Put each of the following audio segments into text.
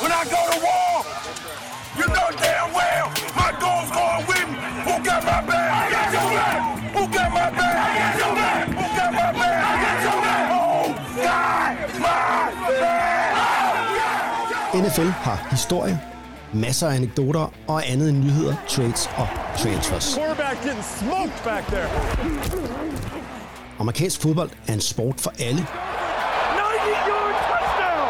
when I go to war. You know damn well my goal's going with me. Who got my back? I got your back. Who got my back? I got your back. Who got my back? I got your back. Oh, God, my back. NFL har historie, masser af anekdoter og andet end nyheder, trades og transfers. Quarterback getting smoked back there. Amerikansk fodbold er en sport for alle, 90-yard touchdown!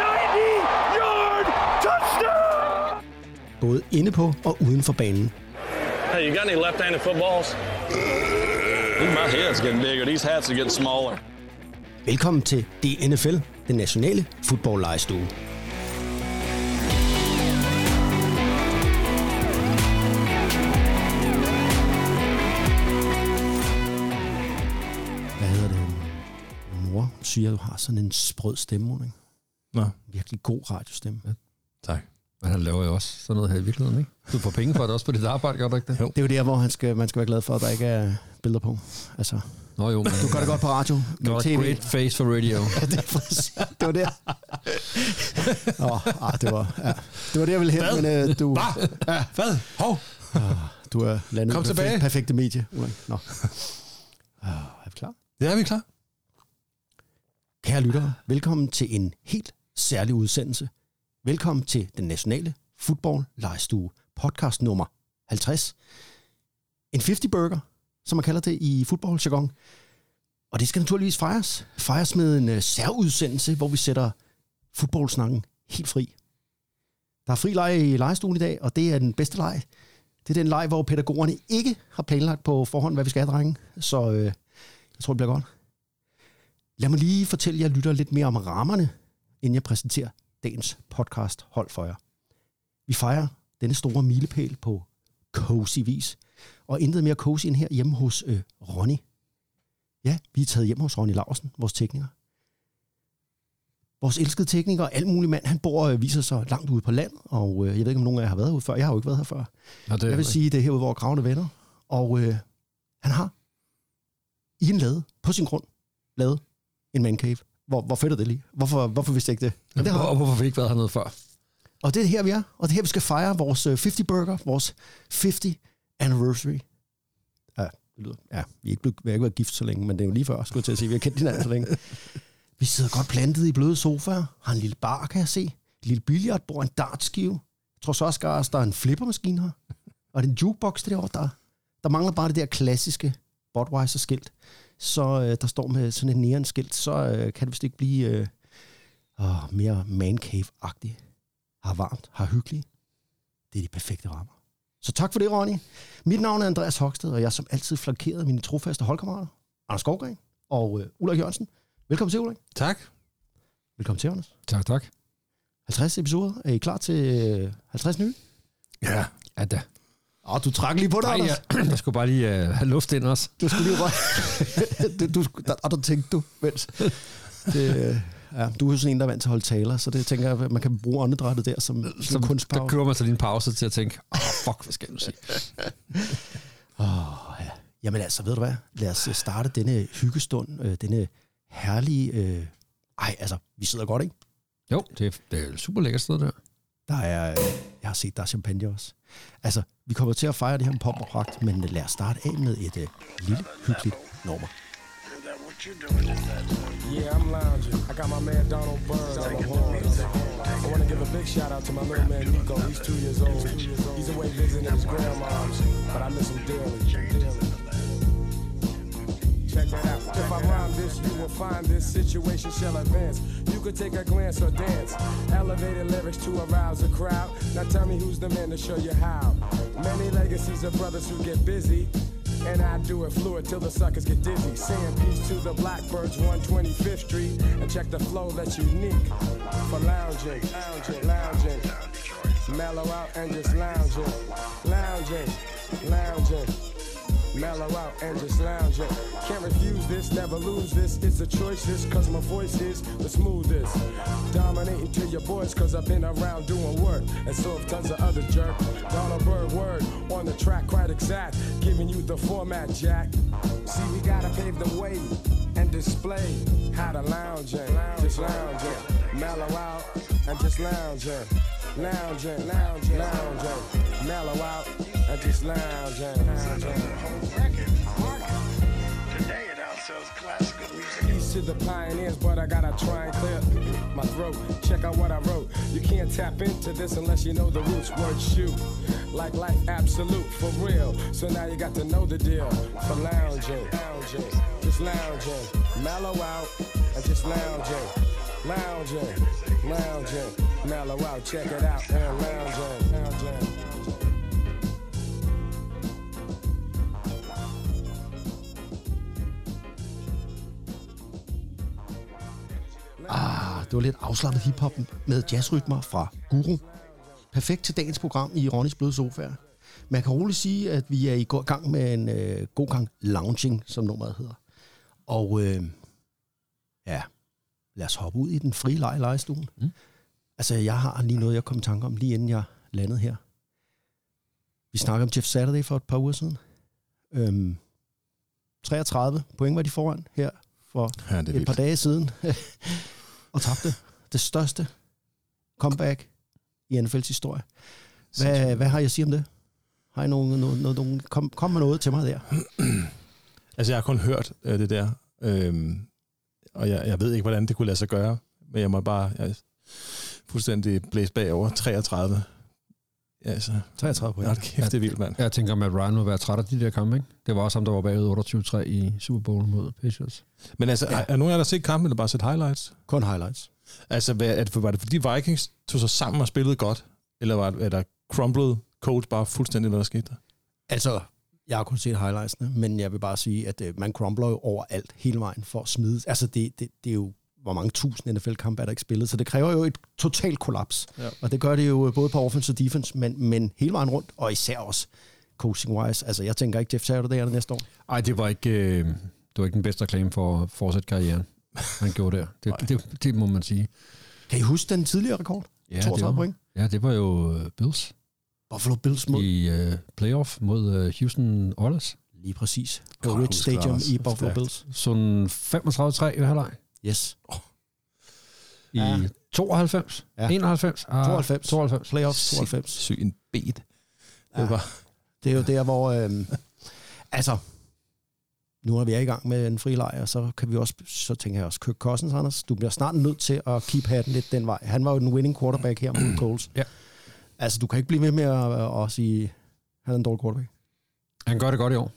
90-yard touchdown! Både inde på og uden for banen. Hey, you got any left-handed footballs? Ooh, my head's getting bigger. These hats are getting smaller. Velkommen til DNFL, den nationale fodboldlejestue. Hvad hedder det? Min mor siger, at du har sådan en sprød stemme, ikke? Nå, Virkelig god radiostemme. tak. Men han laver jo også sådan noget her i virkeligheden, ikke? Du får penge for det også på dit arbejde, gør du ikke det? Jo. Det er jo der, hvor han skal, man skal være glad for, at der ikke er billeder på. Altså, Nå jo, men du gør det godt på radio, Got tv. great face for radio. Ja, det, er præcis- det var der. Åh, ah, det var, ja. det var det, jeg ville hen, Hvad? men uh, du, Hvad? Ja. Hvad? Hov! du er landet Kom perfekt, tilbage. perfekte medie. Nå. Uh, er vi klar? Ja, er vi klar? Kære lyttere, velkommen til en helt særlig udsendelse. Velkommen til den nationale football lejestue podcast nummer 50. En 50 burger, som man kalder det i football jargon. Og det skal naturligvis fejres. Fejres med en øh, særudsendelse, hvor vi sætter fodboldsnakken helt fri. Der er fri leg i lejestuen i dag, og det er den bedste leg. Det er den leg, hvor pædagogerne ikke har planlagt på forhånd, hvad vi skal have, drenge. Så øh, jeg tror, det bliver godt. Lad mig lige fortælle jer lytter lidt mere om rammerne, inden jeg præsenterer dagens podcast hold for jer. Vi fejrer denne store milepæl på cozy vis, og intet mere cozy end her hjemme hos øh, Ronny. Ja, vi er taget hjem hos Ronny Larsen, vores tekniker. Vores elskede tekniker, alt muligt mand, han bor øh, viser sig langt ude på land, og øh, jeg ved ikke, om nogen af jer har været herude før. Jeg har jo ikke været her før. Nå, det Jeg vil sige, det er herude, hvor kravene venner. Og øh, han har i en lade, på sin grund, lavet en man cave. Hvor, hvor fedt er det lige? Hvorfor, hvorfor vidste jeg ikke det? Men det har, Og hvorfor har vi ikke været hernede før? og det er her, vi er. Og det er her, vi skal fejre vores øh, 50 burger, vores 50 anniversary. Ja, det lyder. Ja, vi er ikke, blevet, vi har ikke været gift så længe, men det er jo lige før, skulle jeg til at sige. Vi har kendt hinanden så længe. Vi sidder godt plantet i bløde sofaer. Har en lille bar, kan jeg se. Et lille billiardbord, en dartskive. Jeg tror så også, Gars, der er en flippermaskine her. Og det er en jukebox derovre. Der, der mangler bare det der klassiske Budweiser-skilt. Så øh, der står med sådan et neon-skilt, så øh, kan det vist ikke blive øh, åh, mere man cave-agtigt. Har varmt, har hyggeligt. Det er de perfekte rammer. Så tak for det, Ronny. Mit navn er Andreas Hoksted, og jeg er som altid flankeret af mine trofaste holdkammerater, Anders Skovgren og øh, Ulrik Jørgensen. Velkommen til, Ulrik. Tak. Velkommen til, Anders. Tak, tak. 50 episoder. Er I klar til øh, 50 nye? Ja. Ja, da. Åh, du trak lige på dig, Nej, jeg, jeg skulle bare lige uh, have luft ind også. Du skulle lige røge. du, skulle- der, og der tænkte du, mens. Det, øh, ja, du er sådan en, der er vant til at holde taler, så det tænker jeg, at man kan bruge åndedrættet der som, som Så der kunstpause. kører man så lige en pause til at tænke, oh, fuck, hvad skal jeg nu sige? Åh, ja. Jamen altså, ved du hvad? Lad os øh, starte denne hyggestund, øh, denne herlige... Øh... Ej, altså, vi sidder godt, ikke? Jo, det er, det er et super lækkert sted der. Der er, øh, jeg har set, der er champagne også. Altså, vi kommer til at fejre det her med pop og pragt, men lad os starte af med et uh, lille, hyggeligt nummer. Yeah, I'm lounging. I got my man Donald Burns on the horns. I want to give a big shout out to my little man Nico. He's two years old. He's away visiting his grandma's, but I miss him dearly. Check out. If I rhyme this, you will find this situation shall advance. You could take a glance or dance. Elevated lyrics to arouse a crowd. Now tell me who's the man to show you how. Many legacies of brothers who get busy. And I do it fluid till the suckers get dizzy. Saying peace to the Blackbirds, 125th Street. And check the flow that's unique for lounging, lounging, lounging. Mellow out and just lounging, lounging, lounging. Mellow out and just lounge it. Can't refuse this, never lose this. It's a choice, this, cause my voice is the smoothest. Dominating to your boys, cause I've been around doing work. And so have tons of other jerk. Donald Bird word on the track, quite exact. Giving you the format, Jack. See, we gotta pave the way and display how to lounging, just lounging, mellow out and just lounging, lounging, lounging, lounging, mellow out and just lounging, lounging. Outsells classical music. To the pioneers, but I gotta try and clear my throat. Check out what I wrote. You can't tap into this unless you know the roots. Word shoot, like life absolute for real. So now you got to know the deal for lounging, lounging, just lounging, mellow out and just lounging, lounging, lounging, mellow out. Check it out and lounging, lounging. Ah, det var lidt afslappet hiphop med jazzrytmer fra Guru. Perfekt til dagens program i Ronnys Bløde Sofa. Man kan roligt sige, at vi er i gang med en øh, god gang lounging, som nummeret hedder. Og øh, ja, lad os hoppe ud i den frie leg legestuen. Mm. Altså, jeg har lige noget, jeg kom i tanke om, lige inden jeg landede her. Vi snakkede om Jeff Saturday for et par uger siden. Øhm, 33 point var de foran her for Ja, et par vildt. dage siden. og tabte det største comeback i NFL's historie. Hvad, hvad har jeg at sige om det? Har I nogen, noget, nogen, kom, kom med noget til mig der. Altså, jeg har kun hørt øh, det der, øhm, og jeg, jeg ved ikke, hvordan det kunne lade sig gøre, men jeg må bare jeg, fuldstændig blæse bagover. 33. Ja, altså, 33 point. hold kæft, det er vildt, mand. Jeg tænker, at Ryan må være træt af de der kampe, ikke? Det var også ham, der var bagud 28-3 i Super Bowl mod Patriots. Men altså, ja. er, er nogen af jer, der set kampen, eller bare set highlights? Kun highlights. Altså, hvad, er det, var det fordi Vikings tog sig sammen og spillede godt, eller var det, er der crumbled Colts bare fuldstændig, hvad der skete der? Altså, jeg har kun set highlightsene, men jeg vil bare sige, at øh, man crumbler jo overalt hele vejen for at smide. Altså, det, det, det er jo hvor mange tusind NFL-kampe er der ikke spillet, så det kræver jo et totalt kollaps. Ja. Og det gør det jo både på offense og defense, men, men hele vejen rundt, og især også coaching-wise. Altså, jeg tænker ikke, Jeff Saturday er det næste år. Ej, det var ikke, øh, det var ikke den bedste reklame for at fortsætte karrieren, han gjorde der. Det, det, det, må man sige. Kan I huske den tidligere rekord? Ja, 32 det var, point. Ja, det var jo øh, Bills Buffalo Bills mod i øh, playoff mod øh, Houston Oilers. lige præcis på Rich Stadium Lars. i Buffalo Stærkt. Bills. Sådan 35-3 i halvleg. Yes. I Ja. 92? Ja. 91? Ah, 92. 92. Playoffs 92. Syg en bed. Det Ja. var, Det er jo der, hvor... Øhm, altså, nu er vi i gang med en frilejr, så kan vi også, så tænker jeg også, Kirk Cousins, Anders, du bliver snart nødt til at keep hatten lidt den vej. Han var jo den winning quarterback her mod Coles. Ja. Altså, du kan ikke blive ved med at, at sige, han er en dårlig quarterback. Han gør det godt i år.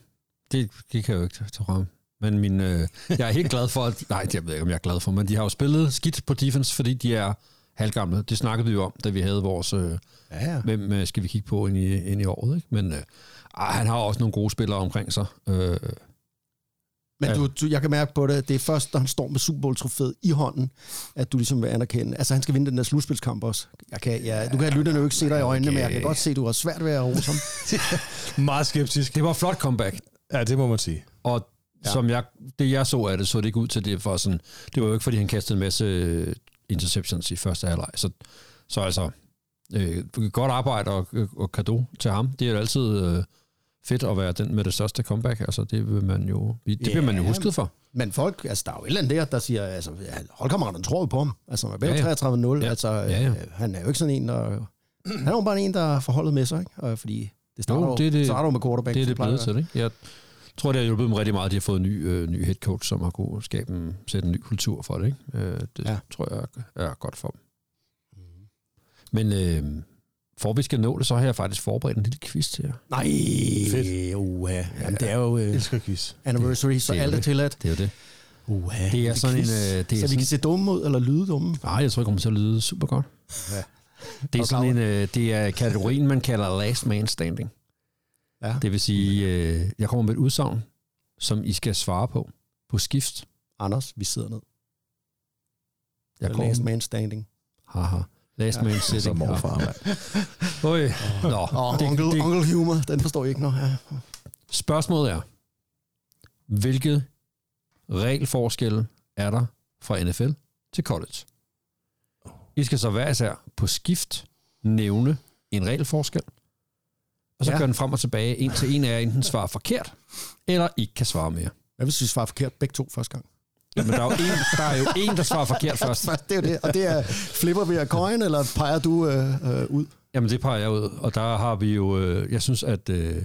Det, det kan jeg jo ikke tage frem. Men min, øh, jeg er helt glad for, at... Nej, det ved jeg ikke, om jeg er glad for, men de har jo spillet skidt på defense, fordi de er halvgamle. Det snakkede vi jo om, da vi havde vores... Øh, Ja, ja. hvem øh, skal vi kigge på ind i, ind i året, ikke? Men øh, han har også nogle gode spillere omkring sig. Øh, Men Ja. du, du, jeg kan mærke på det, det er først, når han står med Super Bowl-trofæet i hånden, at du ligesom vil anerkende. Altså, han skal vinde den der slutspilskamp også. Jeg kan, ja, du kan lytterne jo ikke se dig i øjnene, men jeg kan godt se, at du har svært ved at rose ham. meget skeptisk. det var et flot comeback. Ja, det må man sige. Og ja. som jeg, det jeg så af det, så det ikke ud til det for sådan, det var jo ikke fordi han kastede en masse øh, interceptions i første halvleg. Så, så altså, øh, godt arbejde og, og kado til ham. Det er jo altid øh, fedt at være den med det største comeback. Altså, det vil man jo, det Ja. bliver man jo husket for. Men folk, altså der er jo et eller andet der, der siger, altså holdkammeraterne tror jo på ham. Altså man er Ja, ja. 33-0, Ja. altså Ja, ja. øh, han er jo ikke sådan en, der... Han er jo bare en, der forholdet med sig, ikke? Og fordi det starter, Jo, jo, det er det- starter jo med quarterback. Det er det blevet til, ikke? Jeg tror, det har hjulpet dem rigtig meget, at de har fået en ny, øh, ny head coach, som har kunnet skabe en, sætte en ny kultur for det, ikke? Øh, det Ja. tror jeg er, er godt for dem. Men øh, for at vi skal nå det, så har jeg faktisk forberedt en lille quiz til jer. Nej, Fedt. uha. Jamen, det er jo Jeg øh, elsker quiz. anniversary, så det alt er det. tilladt. Det er jo det. Uha, Det er sådan en, øh, det er så vi sådan- kan se dumme ud, eller lyde dumme. Nej, jeg tror, det kommer til at lyde super godt. Ja. Det er sådan en, øh, det er kategorien, man kalder last man standing. Ja. Det vil sige, øh, jeg kommer med et udsagn, som I skal svare på, på skift. Anders, vi sidder ned. Jeg Jeg kommer last man standing. Haha. Last man sitting. Så morfar, mand. Øj. Nå, det, onkel, det, onkel humor, den forstår jeg ikke noget. Ja. spørgsmålet er, hvilket regelforskel er der fra NFL til college? I skal så hver især på skift nævne en regelforskel, og så Ja. ja. gør den frem og tilbage, indtil en af jer enten svarer forkert, eller ikke kan svare mere. Hvad hvis vi svarer forkert begge to første gang? Men der er, jo en, der er jo en, der svarer forkert først. Det er jo det, og det er, flipper vi af coin, eller peger du øh, øh, ud? Jamen, det peger jeg ud, og der har vi jo, øh, jeg synes, at øh,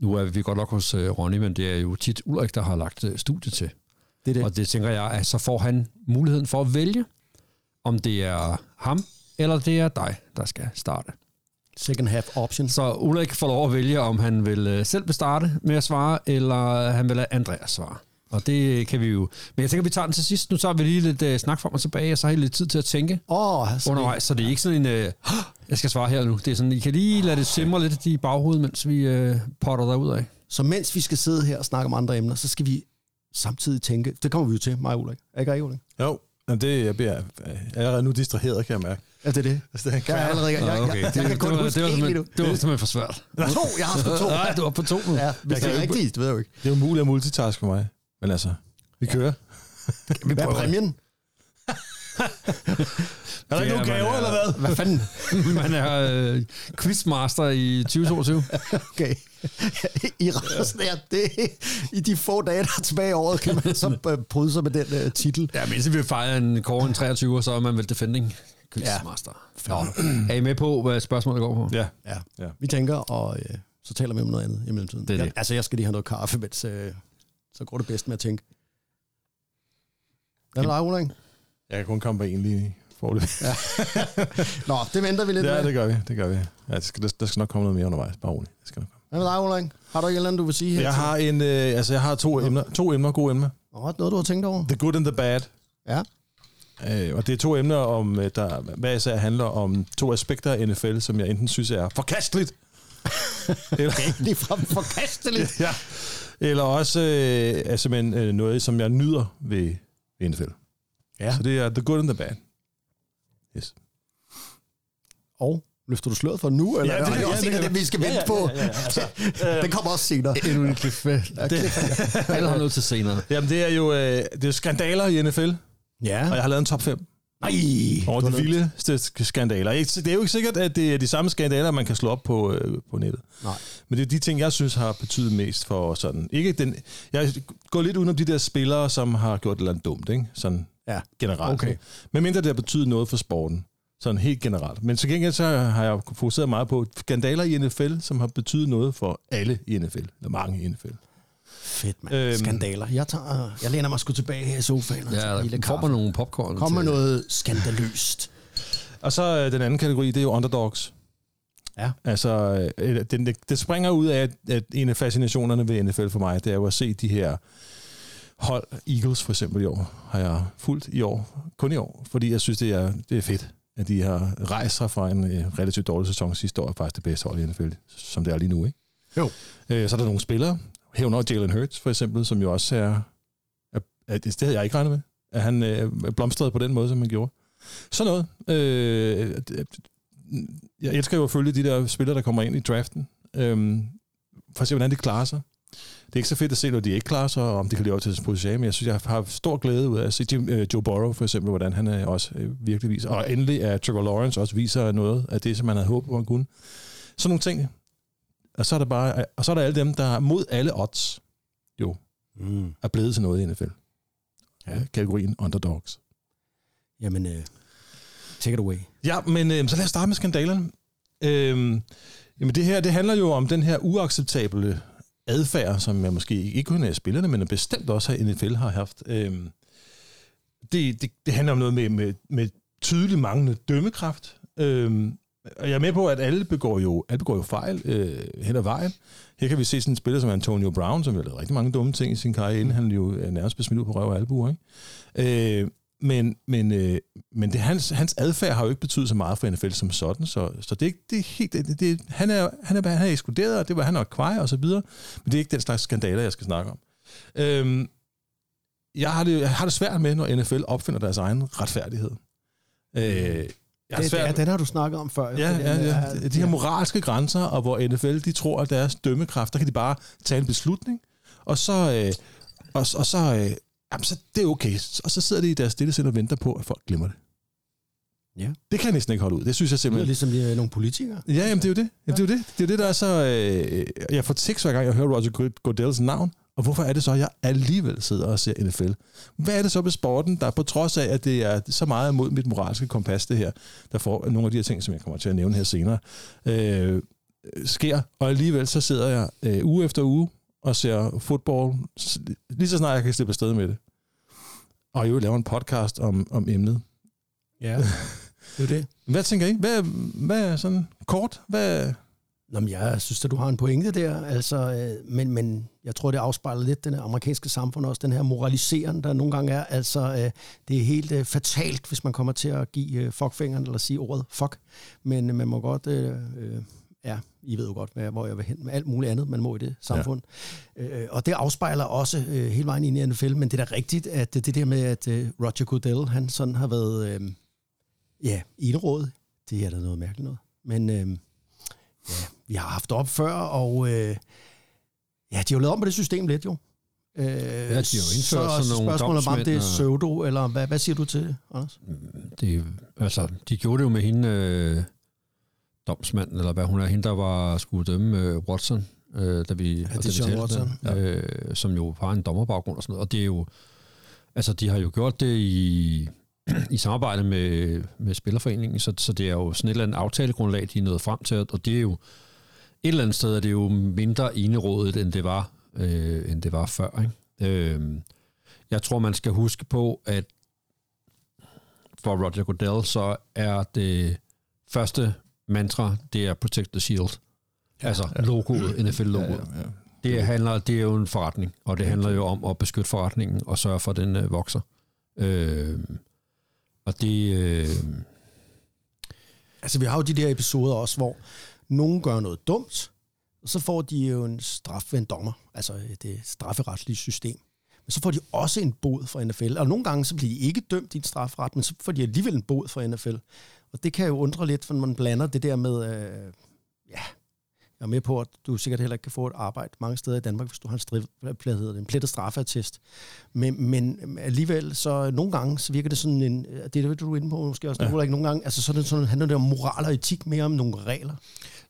nu er vi godt nok hos øh, Ronny, men det er jo tit Ulrik, der har lagt øh, studie til. Det er det. Og det tænker jeg, at så får han muligheden for at vælge, om det er ham, eller det er dig, der skal starte. Second half option. Så Ulrik får lov at vælge, om han vil øh, selv vil starte med at svare, eller han vil lade Andreas svare. Og det kan vi jo... Men jeg tænker, vi tager den til sidst. Nu tager vi lige lidt uh, snak frem og tilbage, og så har I lidt tid til at tænke Åh, oh, altså, undervejs. Så det er ikke sådan en... Uh, jeg skal svare her nu. Det er sådan, I kan lige lade det simre lidt i baghovedet, mens vi uh, potter derud af. Så mens vi skal sidde her og snakke om andre emner, så skal vi samtidig tænke, det kommer vi jo til, mig og Ulrik. Er ikke rigtigt, Ulrik? Jo, men det jeg bliver jeg er allerede nu distraheret, kan jeg mærke. Ja, det er det. Altså, det er Jeg, er allerede, jeg, jeg, jeg, jeg, jeg kan kun det, var, huske det, var nu. simpelthen, det var simpelthen for svært. To, jeg har sgu to. Nej, du var på to nu. Ja, hvis det er rigtigt, det ved jeg jo ikke. Det er umuligt at multitaske for mig. Men altså, vi kører. Hvad er præmien? Er der ikke nogen gaver, er- eller hvad? Hvad fanden? Man er øh, quizmaster i 2022. Okay. I resten af det, i de få dage, der er tilbage i året, kan man så øh, bryde sig med den uh, titel. Ja, men vi fejrer en kåre en 23, så er man vel defending quizmaster. Ja. Nå, er I med på, hvad spørgsmålet går på? Ja. Ja. Ja. Vi tænker, og øh, så taler vi om noget andet i mellemtiden. Det er det. Jeg, altså, jeg skal lige have noget kaffe, mens, øh, så går det bedst med at tænke. Hvad er der, Ulrik? Jeg kan kun komme på en lige forløb. Ja, Nå, det venter vi lidt ja med. det gør vi. Det gør vi. Ja, det skal, der, der skal nok komme noget mere undervejs. Bare roligt. Det skal nok komme. Hvad med dig, Ulrik? Har du ikke eller andet, du vil sige her? Jeg til- har, en, øh, altså, jeg har to emner, to emner, gode emner. Nå, noget, du har tænkt over? The good and the bad. Ja. Øh, og det er to emner, om, øh, der hvad især handler om to aspekter af NFL, som jeg enten synes er forkasteligt, eller, Lige frem forkasteligt. ja, eller også øh, er simpelthen øh, noget, som jeg nyder ved, ved NFL. Ja. Så det er the good and the bad. Yes. Og løfter du sløret for nu? Eller Ja, det- er det ja, også det en af vi skal vente på? Den kommer også senere. Endnu en cliff. Det, alle har noget til senere. Jamen, det er jo øh, det er skandaler i NFL, Ja. og jeg har lavet en top 5 Nej. over Du de vildeste skandaler. Det er jo ikke sikkert, at det er de samme skandaler, man kan slå op på, øh, på nettet. Nej. Men det er de ting, jeg synes har betydet mest for sådan... Ikke den, jeg går lidt udenom de der spillere, som har gjort et eller andet dumt, ikke? Sådan Ja. generelt. Okay. ikke? Men mindre det har betydet noget for sporten. Sådan helt generelt. Men til gengæld så har jeg fokuseret meget på skandaler i NFL, som har betydet noget for alle i NFL. Eller mange i NFL. Fedt, mand. Øhm. Skandaler. Jeg, tager, jeg læner mig sgu tilbage her i sofaen og tager en Ja, lille der kommer kaffe. nogle popcorn. Kom med til- noget skandaløst. Og så øh, den anden kategori, det er jo underdogs. Ja. Altså, øh, det, det, det springer ud af, at, en af fascinationerne ved NFL for mig, det er jo at se de her hold, Eagles for eksempel i år, har jeg fulgt i år, kun i år, fordi jeg synes, det er, det er fedt, at de har rejst sig fra en øh, relativt dårlig sæson sidste år, faktisk det bedste hold i NFL, som det er lige nu, ikke? Jo. Øh, så er der nogle spillere, herunder Jalen Hurts for eksempel, som jo også er, er, er det havde jeg ikke regnet med, at han øh, blomstrede på den måde, som han gjorde. Sådan noget. Øh, jeg elsker jo at følge de der spillere, der kommer ind i draften. Øh, for at se, hvordan de klarer sig. Det er ikke så fedt at se, når de ikke klarer sig, og om de kan leve op til deres potentiale, men jeg synes, jeg har stor glæde ud af at se Jim, øh, Joe Burrow for eksempel, hvordan han er også øh, virkelig viser. Og endelig at Trevor Lawrence også viser noget af det, som man havde håbet på, han kunne. Sådan nogle ting. Og så er der bare, og så er der alle dem, der mod alle odds jo Mm. er blevet til noget i NFL. Ja. Kategorien underdogs. Jamen, øh, take it away. Ja, men øh, så lad os starte med skandalerne. Øh, jamen det her, det handler jo om den her uacceptable adfærd, som jeg måske ikke kun er spillerne, men bestemt også har NFL har haft. Øh, det, det, det handler om noget med, med, med tydelig manglende dømmekraft. Øh, og jeg er med på, at alle begår jo, alle begår jo fejl øh, hen ad vejen. Her kan vi se sådan en spiller som Antonio Brown, som har lavet rigtig mange dumme ting i sin karriere, inden han jo nærmest blev smidt ud på røv og albuer. Ikke? Øh, men men, øh, men det, hans, hans adfærd har jo ikke betydet så meget for NFL som sådan, så, så det, er ikke- det er helt, det, det, han, er, han, er, han er ekskluderet, og det var han nok kvej og så videre, men det er ikke den slags skandaler, jeg skal snakke om. Øhm, jeg, har det, jeg har det svært med, når NFL opfinder deres egen retfærdighed. Øh, jeg Det, svært, ja, den har du snakket om før. Ja, ja, ja. er- De, her moralske grænser, og hvor NFL de tror, at deres dømmekraft, der kan de bare tage en beslutning, og så, øh, og, og så, øh, jamen, så det er okay. Og så sidder de i deres stille sind og venter på, at folk glemmer det. Ja. Det kan jeg næsten ikke holde ud. Det synes jeg Det lyder simpelthen... ligesom de er nogle politikere. Ja, jamen, det er jo det. Jamen, det er jo det. Det er jo det, der er så... Øh, jeg får tiks hver gang, jeg hører Roger Good- Goodells navn, Og hvorfor er det så, at jeg alligevel sidder og ser NFL? Hvad er det så med sporten, der på trods af, at det er så meget imod mit moralske kompas, det her, der får nogle af de her ting, som jeg kommer til at nævne her senere, øh, sker, og alligevel så sidder jeg øh, uge efter uge og ser fodbold, lige så snart jeg kan slippe afsted med det. Og jo laver en podcast om, om emnet. Ja, det er det. Hvad tænker I? Hvad, hvad er sådan kort? Hvad, Nå, men jeg synes, at du har en pointe der, altså, øh, men, men jeg tror, det afspejler lidt den amerikanske samfund også, den her moraliseren, der nogle gange er. Altså, øh, det er helt øh, fatalt, hvis man kommer til at give øh, fuckfingeren, eller sige ordet fuck, men øh, man må godt... Øh, øh, Ja, I ved jo godt, hvad- hvor jeg vil hen med alt muligt andet, man må i det samfund. Ja. Øh, og det afspejler også øh, hele vejen ind i NFL, men det er da rigtigt, at det, det der med, at øh, Roger Goodell, han sådan har været, øh, ja, ildråd, det er da noget mærkeligt noget. Men øh, ja, vi har haft op før, og øh, ja, de har jo lavet om på det system lidt jo. Øh, ja, de har jo indført så, sådan nogle spørgsmålet bare, om det er pseudo, eller hvad, hvad siger du til det, Anders? Det, altså, de gjorde det jo med hende, øh, domsmanden, eller hvad hun er, hende, der var skulle dømme øh, Watson, øh, da vi, det er Watson, det, øh, som jo har en dommerbaggrund og sådan noget. Og det er jo, altså de har jo gjort det i, i samarbejde med, med Spillerforeningen, så, så det er jo sådan et eller andet aftalegrundlag, de er nået frem til, og det er jo, et eller andet sted er det jo mindre enerådet, end det var, øh, end det var før. Ikke? Øh, jeg tror, man skal huske på, at for Roger Goodell, så er det første mantra, det er Protect the Shield. Ja, altså logoet, NFL-logoet. ja, ja. Det, handler, det er jo en forretning, og det handler jo om at beskytte forretningen og sørge for, at den øh, vokser. Øh, og det... Øh, Altså, vi har jo de der episoder også, hvor nogen gør noget dumt, og så får de jo en straf ved en dommer, altså det øh, strafferetlige system. Men så får de også en bod fra NFL. Og nogle gange så bliver de ikke dømt i en strafferet, men så får de alligevel en bod fra NFL. Og det kan jo undre lidt, for man blander det der med, øh, ja, jeg er med på, at du sikkert heller ikke kan få et arbejde mange steder i Danmark, hvis du har en, strif, hvad hedder det, en plettet straffeattest. Men, men alligevel, så nogle gange, så virker det sådan en, det er det, du er inde på måske også, ja. ikke nogle gange, altså sådan, sådan handler det om moral og etik mere om nogle regler.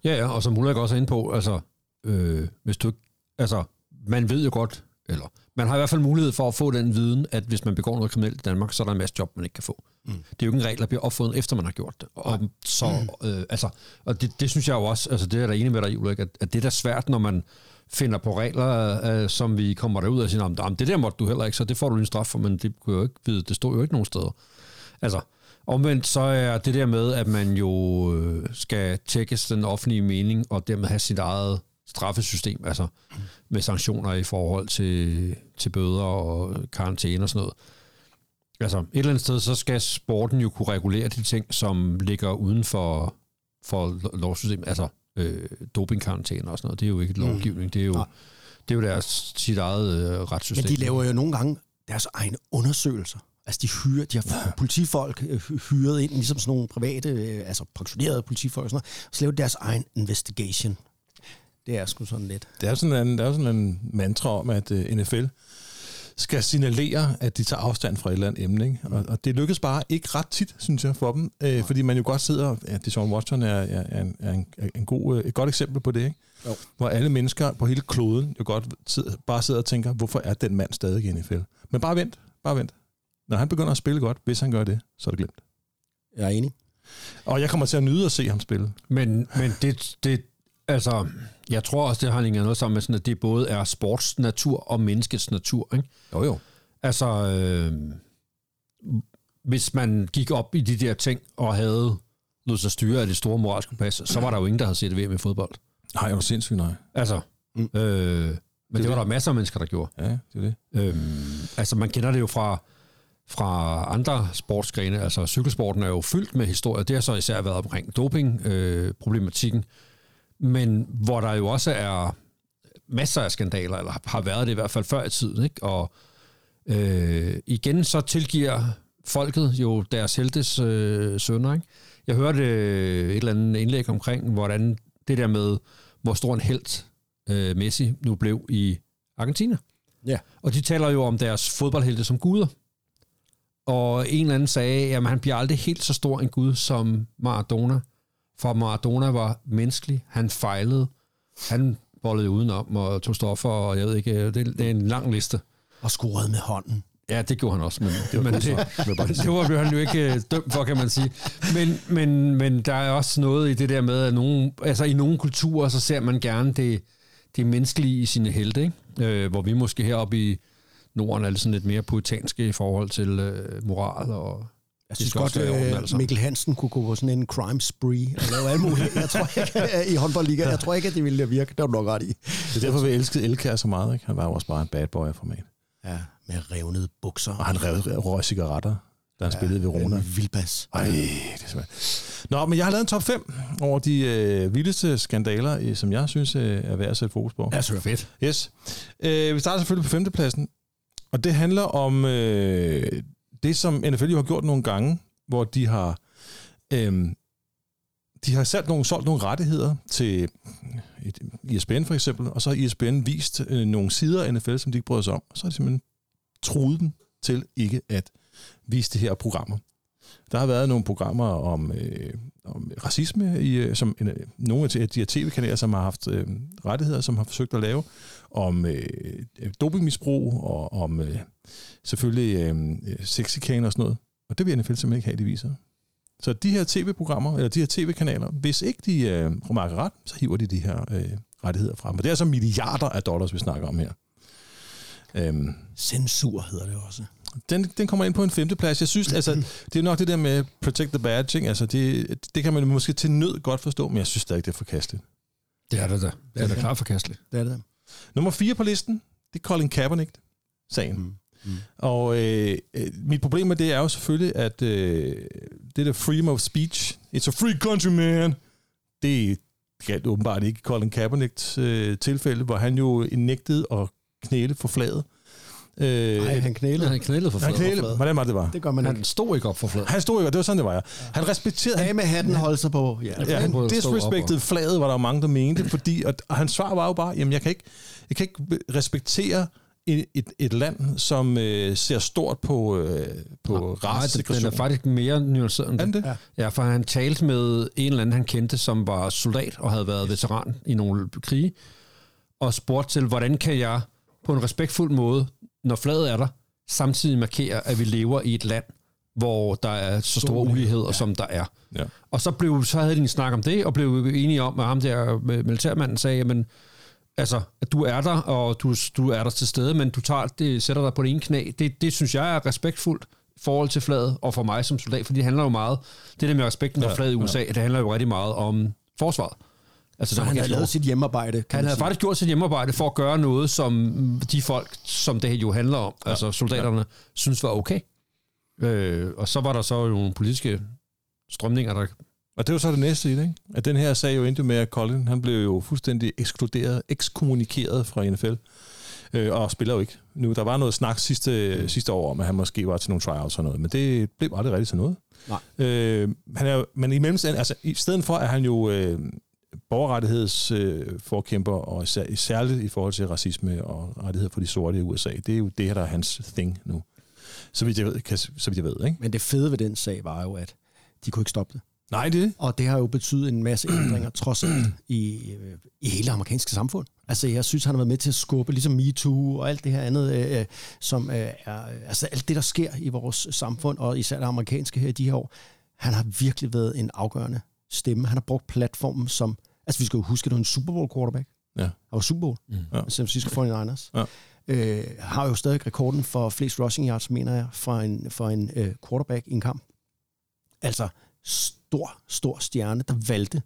ja, ja, og som Ulrik også er inde på, altså, øh, hvis du altså, man ved jo godt, eller man har i hvert fald mulighed for at få den viden, at hvis man begår noget kriminelt i Danmark, så er der en masse job, man ikke kan få. Mm. Det er jo ikke en regel, der bliver opfundet, efter man har gjort det. Og, så, øh, altså, og det, det synes jeg jo også, altså det er jeg da enig med dig i, Ulrik, at, at det er da svært, når man finder på regler, øh, som vi kommer derud og siger, "Nå, men det der måtte du heller ikke, så det får du en straf for, men det kunne jeg jo ikke vide, det står jo ikke nogen steder. Altså, omvendt så er det der med, at man jo øh, skal tjekkes den offentlige mening, og dermed have sit eget straffesystem, altså med sanktioner i forhold til, til bøder og karantæne og sådan noget. Altså et eller andet sted, så skal sporten jo kunne regulere de ting, som ligger uden for, for lo- lovsystemet, altså øh, dopingkarantæne og sådan noget. Det er jo ikke et lovgivning, det er jo, Nej. det er jo deres sit eget øh, retssystem. Men de laver jo nogle gange deres egne undersøgelser. Altså de hyrer, de har ja. politifolk øh, hy- hyret ind, ligesom sådan nogle private, øh, altså pensionerede politifolk og sådan noget, så laver de deres egen investigation. Det er sgu sådan lidt. Det er sådan en, der er sådan en mantra om, at uh, NFL skal signalere, at de tager afstand fra et eller andet emne. Ikke? Og, og det lykkes bare ikke ret tit, synes jeg, for dem. Øh, fordi man jo godt sidder... Ja, Deshaun Watson er, er, er, en, er en, er en god, øh, et godt eksempel på det. Ikke? Jo. Hvor alle mennesker på hele kloden jo godt sidder, bare sidder og tænker, hvorfor er den mand stadig i NFL? Men bare vent, bare vent. Når han begynder at spille godt, hvis han gør det, så er det glemt. Jeg er enig. Og jeg kommer til at nyde at se ham spille. Men, men det, det, altså, jeg tror også, det har hænger noget sammen med, sådan, at det både er sports natur og menneskets natur. Ikke? Jo, jo. Altså, øh, hvis man gik op i de der ting og havde lod sig styre af det store moralske pas, så var der jo ingen, der havde set VM i fodbold. Nej, er du sindssygt, nej. Altså, mm. øh, men det, det var der masser af mennesker, der gjorde. Ja, det er det. Øhm, altså, man kender det jo fra, fra andre sportsgrene. Altså, cykelsporten er jo fyldt med historier. Det har så især været omkring doping-problematikken. Øh, problematikken. Men hvor der jo også er masser af skandaler, eller har været det i hvert fald før i tiden. Ikke? Og øh, igen så tilgiver folket jo deres heltes øh, sønner. Ikke? Jeg hørte øh, et eller andet indlæg omkring, hvordan det der med, hvor stor en held øh, Messi nu blev i Argentina. Ja. Og de taler jo om deres fodboldhelte som guder. Og en eller anden sagde, at han bliver aldrig helt så stor en gud som Maradona. For Maradona var menneskelig, han fejlede, han bollede udenom og tog stoffer, og jeg ved ikke, det, det er en lang liste. Og scorede med hånden. Ja, det gjorde han også, men det var, men det, det var blev han jo ikke øh, dømt for, kan man sige. Men, men, men der er også noget i det der med, at nogen, altså i nogle kulturer, så ser man gerne det, det menneskelige i sine helte, ikke? Øh, hvor vi måske heroppe i Norden er lidt sådan lidt mere poetanske i forhold til øh, moral og Jeg synes godt, orden, øh, altså. Mikkel Hansen kunne gå på sådan en crime spree og lave alt muligt. Jeg tror ikke, i håndboldliga, jeg tror ikke, at det ville virke. Det var nok ret i. Det er derfor, vi elskede Elkær så meget. Ikke? Han var jo også bare en bad boy af format. Ja, med revnede bukser. Og han rev, røg cigaretter, da han ja, spillede ved Rona. En vildbas. Ej, det er svært. Nå, men jeg har lavet en top 5 over de øh, vildeste skandaler, øh, som jeg synes øh, er værd at sætte fokus på. Ja, så fedt. Yes. Øh, vi starter selvfølgelig på femtepladsen, og det handler om øh, det, som NFL jo har gjort nogle gange, hvor de har øhm, de har sat nogle, solgt nogle rettigheder til et, ESPN for eksempel, og så har ESPN vist øh, nogle sider af NFL, som de ikke bryder sig om, og så har de simpelthen truet dem til ikke at vise de her programmer. Der har været nogle programmer om, øh, om racisme, i, øh, som en, nogle af de her tv-kanaler, som har haft øh, rettigheder, som har forsøgt at lave, om øh, dopingmisbrug og om øh, selvfølgelig øh, sexikane og sådan noget. Og det vil NFL simpelthen ikke have, de viser. Så de her tv-programmer, eller de her tv-kanaler, hvis ikke de øh, remarker ret, så hiver de de her øh, rettigheder frem. Og det er altså milliarder af dollars, vi snakker om her. Øhm, Censur hedder det også. den, den kommer ind på en femteplads. Jeg synes, altså, det er nok det der med protect the badge, ikke? Altså, det, det kan man måske til nød godt forstå, men jeg synes stadig, det er forkasteligt. Det er det da. Det er da klart forkasteligt. Det er det. Nummer fire på listen, det er Colin Kaepernick-sagen. Mm. Mm. Og øh, øh, mit problem med det er jo selvfølgelig, at øh, det der freedom of speech, it's a free country, man, det galt åbenbart ikke Colin Kaepernicks øh, tilfælde, hvor han jo nægtede at knæle for flaget. Øh, Nej, han knælede. Han knælede for han fladet. hvordan var det, det var? Det gør man Han ikke. stod ikke op for fladet. Han stod ikke, og det var sådan, det var, ja. Han respekterede, Af med hatten holdt sig på. Ja. Ja, han op disrespektede flaget, var der mange, der mente, fordi, og, og hans svar var jo bare, jamen jeg kan ikke, jeg kan ikke respektere et, et, et land, som øh, ser stort på, øh, på Nej, den, den er faktisk mere nuanceret end det. Ja. Ja, for han talte med en eller anden, han kendte, som var soldat og havde været veteran i nogle krige, og spurgte til, hvordan kan jeg på en respektfuld måde, når flaget er der, samtidig markere, at vi lever i et land, hvor der er så store uligheder, som der er. Ja. Og så, blev, så havde de en snak om det, og blev enige om, at ham der med militærmanden sagde, jamen, altså, at du er der, og du, du er der til stede, men du tager, det, sætter dig på det ene knæ. Det, det synes jeg er respektfuldt i forhold til flaget, og for mig som soldat, for det handler jo meget, det der med respekten for Ja, flaget i USA, det handler jo rigtig meget om forsvaret. Altså, Så han havde lavet sit hjemmearbejde. kan Han havde sige. faktisk gjort sit hjemmearbejde for at gøre noget, som de folk, som det jo handler om, ja. altså soldaterne, ja. synes var okay. Øh, og så var der så nogle politiske strømninger, der... Og det var så det næste i det, ikke? At den her sag jo endte med, at Colin, han blev jo fuldstændig ekskluderet, ekskommunikeret fra NFL, øh, og spiller jo ikke nu. Der var noget snak sidste, mm. sidste år om, at han måske var til nogle tryouts og noget, men det blev aldrig rigtigt til noget. Nej. Øh, han er, men i mellemtiden, altså i stedet for, at han jo øh, borgerrettighedsforkæmper, øh, og især, særligt i forhold til racisme og rettigheder for de sorte i USA, det er jo det her, der er hans thing nu. Så vidt jeg ved, kan, så vidt jeg ved ikke? Men det fede ved den sag var jo, at de kunne ikke stoppe det. Nej, det. Og det har jo betydet en masse ændringer, trods alt, i, øh, i hele det amerikanske samfund. Altså, jeg synes, han har været med til at skubbe, ligesom MeToo og alt det her andet, øh, øh, som øh, er, altså alt det, der sker i vores samfund, og især det amerikanske her i de her år. Han har virkelig været en afgørende stemme. Han har brugt platformen som, altså vi skal jo huske, at det var en Super Bowl quarterback. Ja. Han var Super Bowl, Mm. Ja. San Francisco 49ers. Ja. Øh, har jo stadig rekorden for flest rushing yards, mener jeg, for en, for en øh, quarterback i en kamp. Altså, stor, stor stjerne, der valgte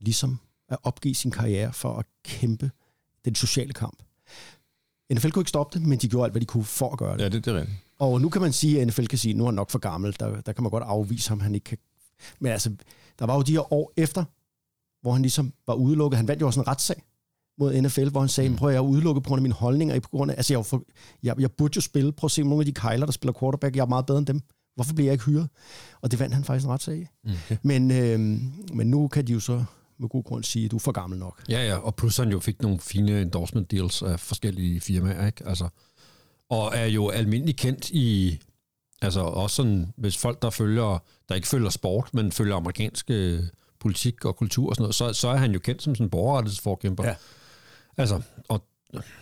ligesom at opgive sin karriere for at kæmpe den sociale kamp. NFL kunne ikke stoppe det, men de gjorde alt, hvad de kunne for at gøre det. Ja, det, det er rigtigt. Og nu kan man sige, at NFL kan sige, at nu er han nok for gammel. Der, der kan man godt afvise ham, han ikke kan. Men altså, der var jo de her år efter, hvor han ligesom var udelukket. Han vandt jo også en retssag mod NFL, hvor han sagde, mm. prøv at jeg er udelukket på grund af mine holdninger. På grund af, altså, jeg, for, jeg, jeg burde jo spille. Prøv at se nogle af de kejler, der spiller quarterback. Jeg er meget bedre end dem. Hvorfor bliver jeg ikke hyret? Og det vandt han faktisk en retssag. Mm. Men, øh, men nu kan de jo så med god grund sige, at du er for gammel nok. Ja, ja, og plus han jo fik nogle fine endorsement deals af forskellige firmaer, ikke? Altså, og er jo almindelig kendt i, altså også sådan, hvis folk, der følger, der ikke følger sport, men følger amerikansk øh, politik og kultur og sådan noget, så, så er han jo kendt som sådan en borgerrettighedsforkæmper. Ja. Altså, og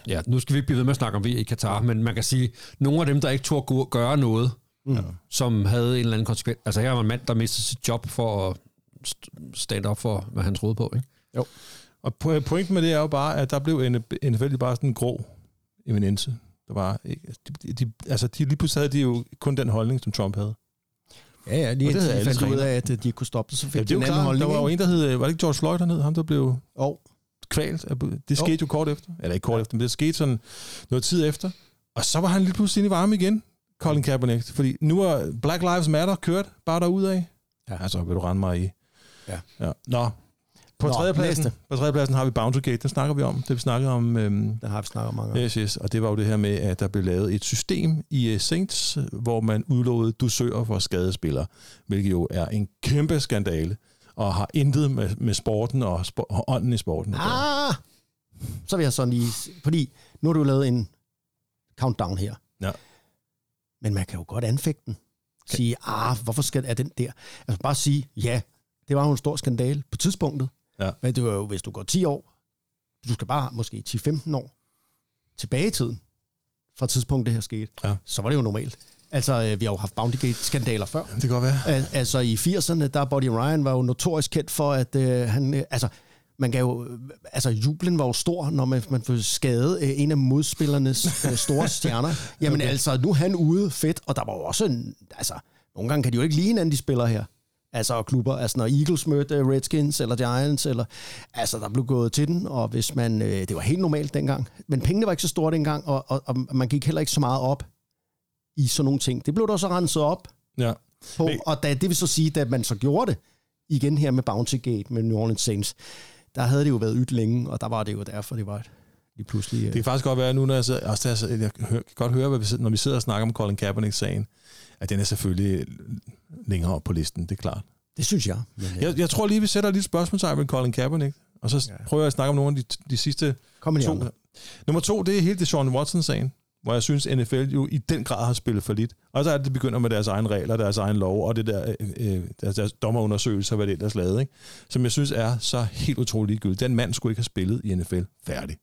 ja, nu skal vi ikke blive ved med at snakke om VM i Katar, men man kan sige, nogle af dem, der ikke turde gøre noget, mm. som havde en eller anden konsekvens. Altså her var en mand, der mistede sit job for at st- stand op for, hvad han troede på. Ikke? Og po- pointen med det er jo bare, at der blev NFL bare sådan en grå eminence. Der var, ikke, de, de, altså de, lige pludselig havde de jo kun den holdning, som Trump havde. Ja, ja, lige Og indtil de fandt ud af, at øh, de kunne stoppe det, så fik Ja, ja, det de jo en anden klart, holdning. der var jo en, der hed, var det ikke George Floyd hernede, ham der blev Og kvalt. Det Jo. skete jo kort efter. Eller ikke kort efter, men det skete sådan noget tid efter. Og så var han lige pludselig inde i varme igen, Colin Kaepernick. Fordi nu er Black Lives Matter kørt bare derudad. Ja. Altså, vil du rende mig i. Ja. ja. Nå, på tredjepladsen, på tredjepladsen har vi Bounty Gate. Den snakker vi om. Det vi snakker om øhm, det har vi snakket om mange gange. Yes, yes. Og det var jo det her med, at der blev lavet et system i uh, Saints, hvor man udlovede dusører for skadespillere, hvilket jo er en kæmpe skandale, og har intet med, med sporten og, sp- og ånden i sporten. Ah! Så vil jeg sådan lige... Fordi nu har du lavet en countdown her. Ja. Men man kan jo godt anfægte den. Sige, ah, hvorfor skal er den der? Altså bare sige, ja, det var jo en stor skandale på tidspunktet. Ja. Men det var jo, hvis du går 10 år, du skal bare måske 10-15 år tilbage i tiden, fra tidspunktet det her skete, Ja. så var det jo normalt. Altså, øh, vi har jo haft Bountygate-skandaler før. Det kan godt være. Al- Altså i 80'erne, der Buddy Ryan var jo notorisk kendt for, at øh, han... Øh, altså, man kan jo, altså jublen var jo stor, når man, man får skadet øh, en af modspillernes øh, store stjerner. Jamen okay. altså, nu er han ude, fedt, og der var jo også en, altså, nogle gange kan de jo ikke lide hinanden, de spiller her. Altså og klubber, altså når Eagles mødte øh, Redskins eller Giants, eller, altså der blev gået til den, og hvis man, øh, det var helt normalt dengang. Men pengene var ikke så store dengang, og, og, og man gik heller ikke så meget op i sådan nogle ting. Det blev der så renset op, Ja. på, og da, det vil så sige, da man så gjorde det, igen her med Bounty Gate med New Orleans Saints, der havde det jo været ydt længe, og der var det jo derfor, det var et, lige pludselig... Det kan faktisk godt være, nu når jeg, sidder, også, altså, jeg kan godt høre, hvad vi, når vi sidder og snakker om Colin Kaepernick-sagen, at den er selvfølgelig længere op på listen, det er klart. det synes jeg. Men. Jeg, jeg tror lige, vi sætter lidt spørgsmålstegn ved Colin Kaepernick, og så ja. prøver jeg at snakke om nogle af de, de sidste Kom to. Nummer to, det er hele det Sean Watson-sagen, hvor jeg synes, NFL jo i den grad har spillet for lidt. Og så er det, det begynder med deres egne regler, deres egen lov, og det der, øh, øh, deres, deres dommerundersøgelser, hvad det ellers lavede, ikke? som jeg synes er så helt utroligt ligegyldigt. Den mand skulle ikke have spillet i NFL. Færdig.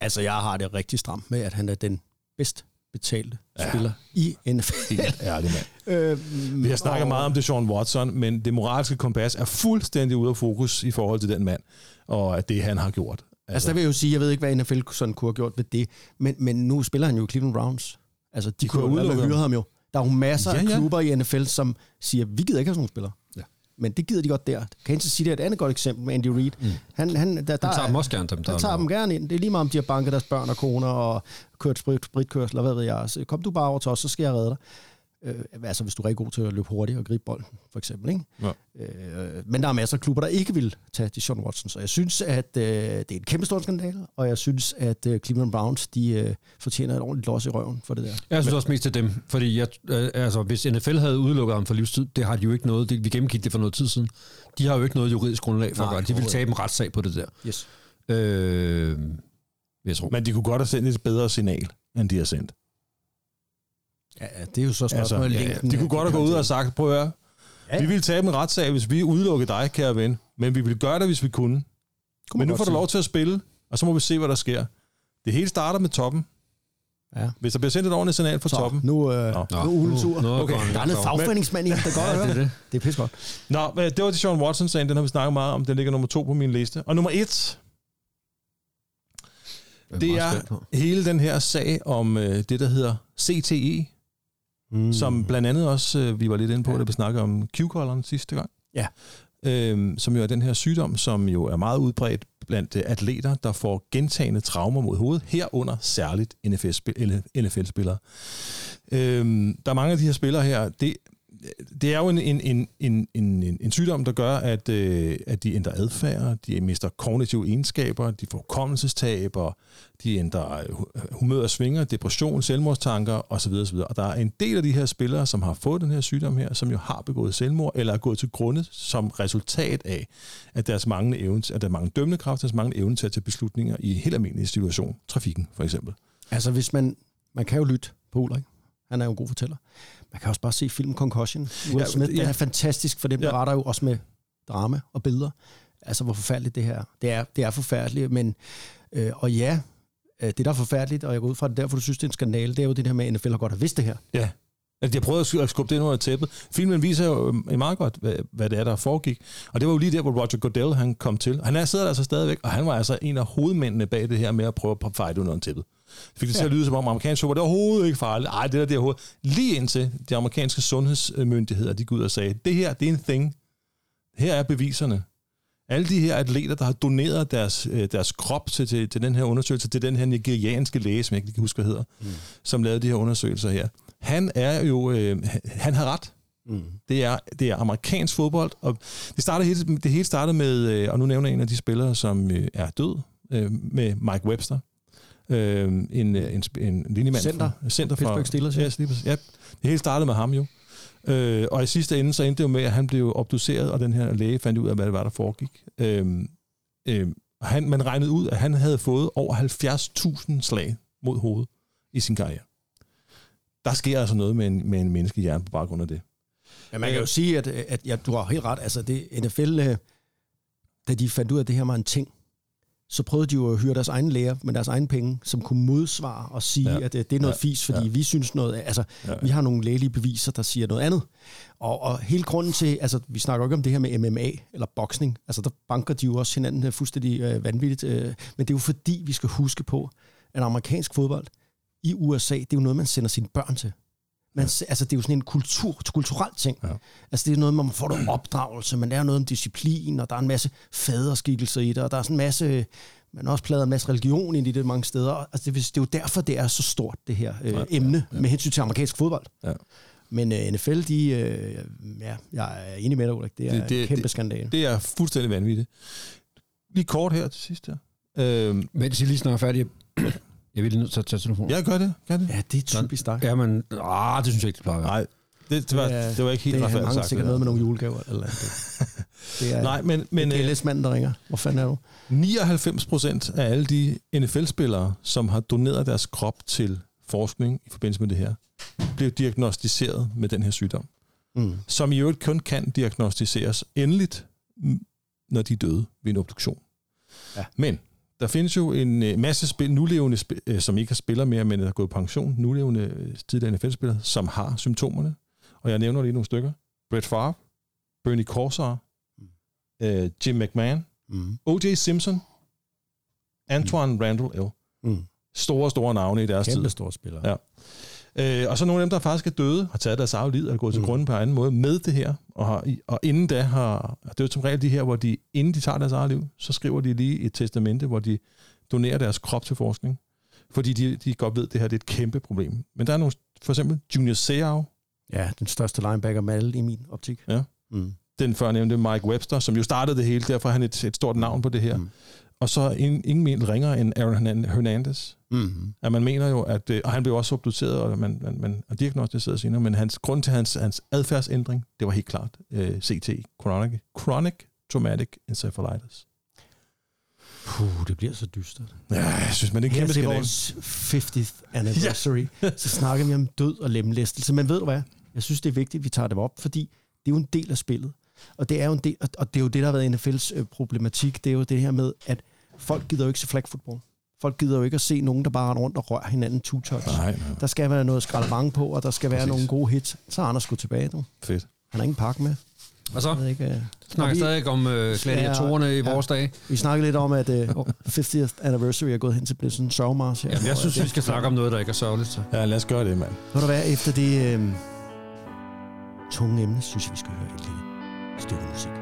Altså, jeg har det rigtig stramt med, at han er den bedst betalte Ja. spiller i NFL. Helt ærlig mand. øh, Vi har snakket meget om det Sean Watson, men det moralske kompas er fuldstændig ude af fokus i forhold til den mand, og det, han har gjort. Altså, der vil jeg jo sige, jeg ved ikke, hvad NFL sådan kunne have gjort ved det, men, men nu spiller han jo Cleveland Browns. Altså, de, de kunne have udelukket hyret ham jo. Der er jo masser Ja, ja, ja. af klubber i NFL, som siger, vi gider ikke have sådan nogle spillere. Ja. Men det gider de godt der. Kansas City er et andet godt eksempel med Andy Reid. Mm. Han, han, der, der, Der tager dem også gerne, dem der der tager dem gerne ind. Det er lige meget, om de har banket deres børn og koner og kørt sprit, spritkørsel, eller hvad ved jeg. Så kom du bare over til os, så skal jeg redde dig. Øh, altså, hvis du er rigtig god til at løbe hurtigt og gribe bolden, for eksempel. Ikke? Ja. Øh, men der er masser af klubber, der ikke vil tage de Sean Watson. Så jeg synes, at øh, det er en kæmpe stor skandale, og jeg synes, at øh, Cleveland Browns, de øh, fortjener et ordentligt los i røven for det der. Jeg synes også mest til dem, fordi jeg, øh, altså, hvis NFL havde udelukket ham for livstid, det har de jo ikke noget, det, vi gennemgik det for noget tid siden, de har jo ikke noget juridisk grundlag for Nej, at gøre det. De vil tabe en retssag på det der. Yes. Øh, jeg tror. Men de kunne godt have sendt et bedre signal, end de har sendt. Ja, ja, det er jo så spørgsmålet Altså, altså, ja, ja. De kunne godt have gået ud og sagt, prøv at høre, Ja, vi ville tabe en retssag, hvis vi udelukkede dig, kære ven, men vi ville gøre det, hvis vi kunne. Kunne Men nu får du lov til at spille, og så må vi se, hvad der sker. Det hele starter med toppen. Ja. Hvis der bliver sendt et ordentligt signal fra Så, toppen. nu, øh, Nå. nu er ugen sur. Nu- nu er Okay. Der er noget fagforeningsmand i ham, der godt at Ja, høre det er det. det. Det er godt. Nå, men det var det Sean Watson-sagen, den har vi snakket meget om. Den ligger nummer to på min liste. Og nummer et, det er spændt på. hele den her sag om øh, det, der hedder CTE, mm. som blandt andet også, øh, vi var lidt inde på, ja. da vi snakkede om Q-kolleren sidste gang. Ja. Øhm, som jo er den her sygdom, som jo er meget udbredt blandt øh, atleter, der får gentagende traumer mod hovedet, herunder særligt NFL-spillere. Øhm, der er mange af de her spillere her, det, det er jo en, en, en, en, en, en, sygdom, der gør, at, øh, at de ændrer adfærd, de mister kognitive egenskaber, de får kommelsestab, og de ændrer øh, humør og svinger, depression, selvmordstanker osv. osv. Og der er en del af de her spillere, som har fået den her sygdom her, som jo har begået selvmord, eller er gået til grunde som resultat af, at deres manglende evne, at der mange dømmende kraft, deres manglende evne til at tage beslutninger i helt almindelige situation, trafikken for eksempel. Altså, hvis man... Man kan jo lytte på Ulrik. Han er jo en god fortæller. Man kan også bare se filmen Concussion. Ja, Smith, ja. den er fantastisk, for den Ja. beretter jo også med drama og billeder. Altså, hvor forfærdeligt det her er. Det er, det er forfærdeligt, men Øh, og ja, øh, det der er forfærdeligt, og jeg går ud fra det derfor, du synes, det er en skandale, det er jo det her med, at NFL har godt have vidst det her. Ja. Altså, de har prøvet at sk- at skubbe det ind under tæppet. Filmen viser jo øh, meget godt, hvad, hvad det er, der foregik. Og det var jo lige der, hvor Roger Goodell han kom til. Han er sidder der altså stadigvæk, og han var altså en af hovedmændene bag det her med at prøve at fejde under tæppet. Det fik det til at lyde som om amerikansk fodbold, det er overhovedet ikke farligt. Ej, det der, det er overhovedet. Lige indtil de amerikanske sundhedsmyndigheder, de gik ud og sagde, det her, det er en thing. Her er beviserne. Alle de her atleter, der har doneret deres, øh, deres krop til, til, til den her undersøgelse, til den her nigerianske læge, som jeg ikke kan huske, hvad hedder, mm. som lavede de her undersøgelser her. Han er jo, øh, han- har ret. Mm. Det er, det er amerikansk fodbold, og det, startede hele, det hele startede med, øh, og nu nævner jeg en af de spillere, som øh, er død, øh, med Mike Webster. Øh, en, øh, en, en linjemand Center. fra, center fra Pittsburgh Steelers, ja. præcis. ja. Det hele startede med ham jo. Øh, og i sidste ende så endte det jo med, at han blev obduceret, og den her læge fandt ud af, hvad det var, der foregik. Øh, øh, han, man regnede ud, at han havde fået over 70.000 slag mod hovedet i sin karriere. Der sker altså noget med en, med en menneskehjerne på baggrund af det. Ja, man kan jo sige, at, at ja, du har helt ret. Altså, det, NFL, øh, da de fandt ud af, at det her var en ting, så prøvede de jo at hyre deres egen læger med deres egen penge, som kunne modsvare og sige, Ja. at det, det er noget Ja. fis, fordi Ja. vi synes noget, altså, Ja. ja. vi har nogle lægelige beviser, der siger noget andet. Og, og hele grunden til, altså, vi snakker jo ikke om det her med MMA eller boksning, altså, der banker de jo også hinanden øh, fuldstændig øh, vanvittigt, øh, men det er jo fordi, vi skal huske på, at amerikansk fodbold i USA, det er jo noget, man sender sine børn til. Man, ja. Altså, det er jo sådan en kultur, kulturel ting. Ja. Altså, det er noget, man får noget opdragelse, man lærer noget om disciplin, og der er en masse faderskikkelser i det, og der er sådan en masse, man har også pladet en masse religion ind i det mange steder. Altså, det, det er jo derfor, det er så stort, det her øh, ja, emne, ja, ja. med hensyn til amerikansk fodbold. Ja. Men øh, NFL, de, øh, ja, jeg er enig med dig, Ulrik, det er Det- det, det- det, en kæmpe det- skandale. Det er fuldstændig vanvittigt. Lige kort her til sidst her. Øh, Mens I lige snart er færdige, jeg vil lige nødt til at tage telefonen. jeg gør det, gør det. Ja, det er typisk dig. Ja, men ah, det synes jeg ikke, det plejer at være. Nej, det, det, var, Ja, det var ikke helt det er, han retfærdigt mangler sagt. sikkert det noget med nogle julegaver. Eller det. det er, Nej, men, men det er øh, LS-manden, der ringer. Hvor fanden er du? 99 procent af alle de NFL-spillere, som har doneret deres krop til forskning i forbindelse med det her, blev diagnostiseret med den her sygdom, Mm. som i øvrigt kun kan diagnostiseres endeligt, når de er døde ved en obduktion. Ja. Men der findes jo en øh, masse spil, nulevende, spil, øh, som ikke har spiller mere, men er gået pension, nulevende øh, tidligere NFL-spillere, som har symptomerne. Og jeg nævner lige nogle stykker. Brett Favre, Bernie Kosar, øh, Jim McMahon, Mm. O.J. Simpson, Antoine Randall L. Mm. Store, store navne i deres Kæmpe tid. store spillere. Ja. Øh, og så nogle af dem, der faktisk er døde, har taget deres eget liv, eller gået til Mm. grunden på en anden måde med det her. Og, har, og inden da har, det er jo som regel de her, hvor de, inden de tager deres eget liv, så skriver de lige et testamente, hvor de donerer deres krop til forskning. Fordi de, de godt ved, at det her det er et kæmpe problem. Men der er nogle, for eksempel Junior Seau, Ja, den største linebacker med alle i min optik. Ja. Mm. den førnævnte Mike Webster, som jo startede det hele, derfor er han et, et stort navn på det her. Mm. Og så ingen, ingen mindre ringer end Aaron Hernan- Hernandez. Mm. At man mener jo, at, øh, og han blev også obduceret og, man, man, man, og diagnostiseret senere, men hans grund til hans, hans adfærdsændring, det var helt klart øh, CT, chronic, chronic traumatic encephalitis. Puh, det bliver så dystert. Ja, jeg synes, man det er en kæmpe til vores 50th anniversary, ja. så snakker vi om død og lemlæstelse. Men ved du hvad? Jeg synes, det er vigtigt, at vi tager det op, fordi det er jo en del af spillet. Og det er jo, en del, og det, er jo det, der har været NFL's øh, problematik. Det er jo det her med, at folk gider jo ikke se flag football. Folk gider jo ikke at se nogen, der bare render rundt og rører hinanden two-touch. Nej, nej, Der skal være noget skraldemang på, og der skal være Præcis. nogle gode hits. Så er Anders sgu tilbage, du. fedt. Han har ingen pakke med. Og så Jeg ved ikke, øh. snakker vi- stadig om øh, gladiatorerne i Ja. vores dage. Vi snakkede lidt om, at øh, 50th anniversary er gået hen til at blive sådan en sørgmars her. Jamen, jeg synes, vi skal snakke om noget, der ikke er sørgeligt. Så. Ja, lad os gøre det, mand. Ved du hvad, efter det øh, tunge emne, synes jeg, vi skal høre et lille stykke musik.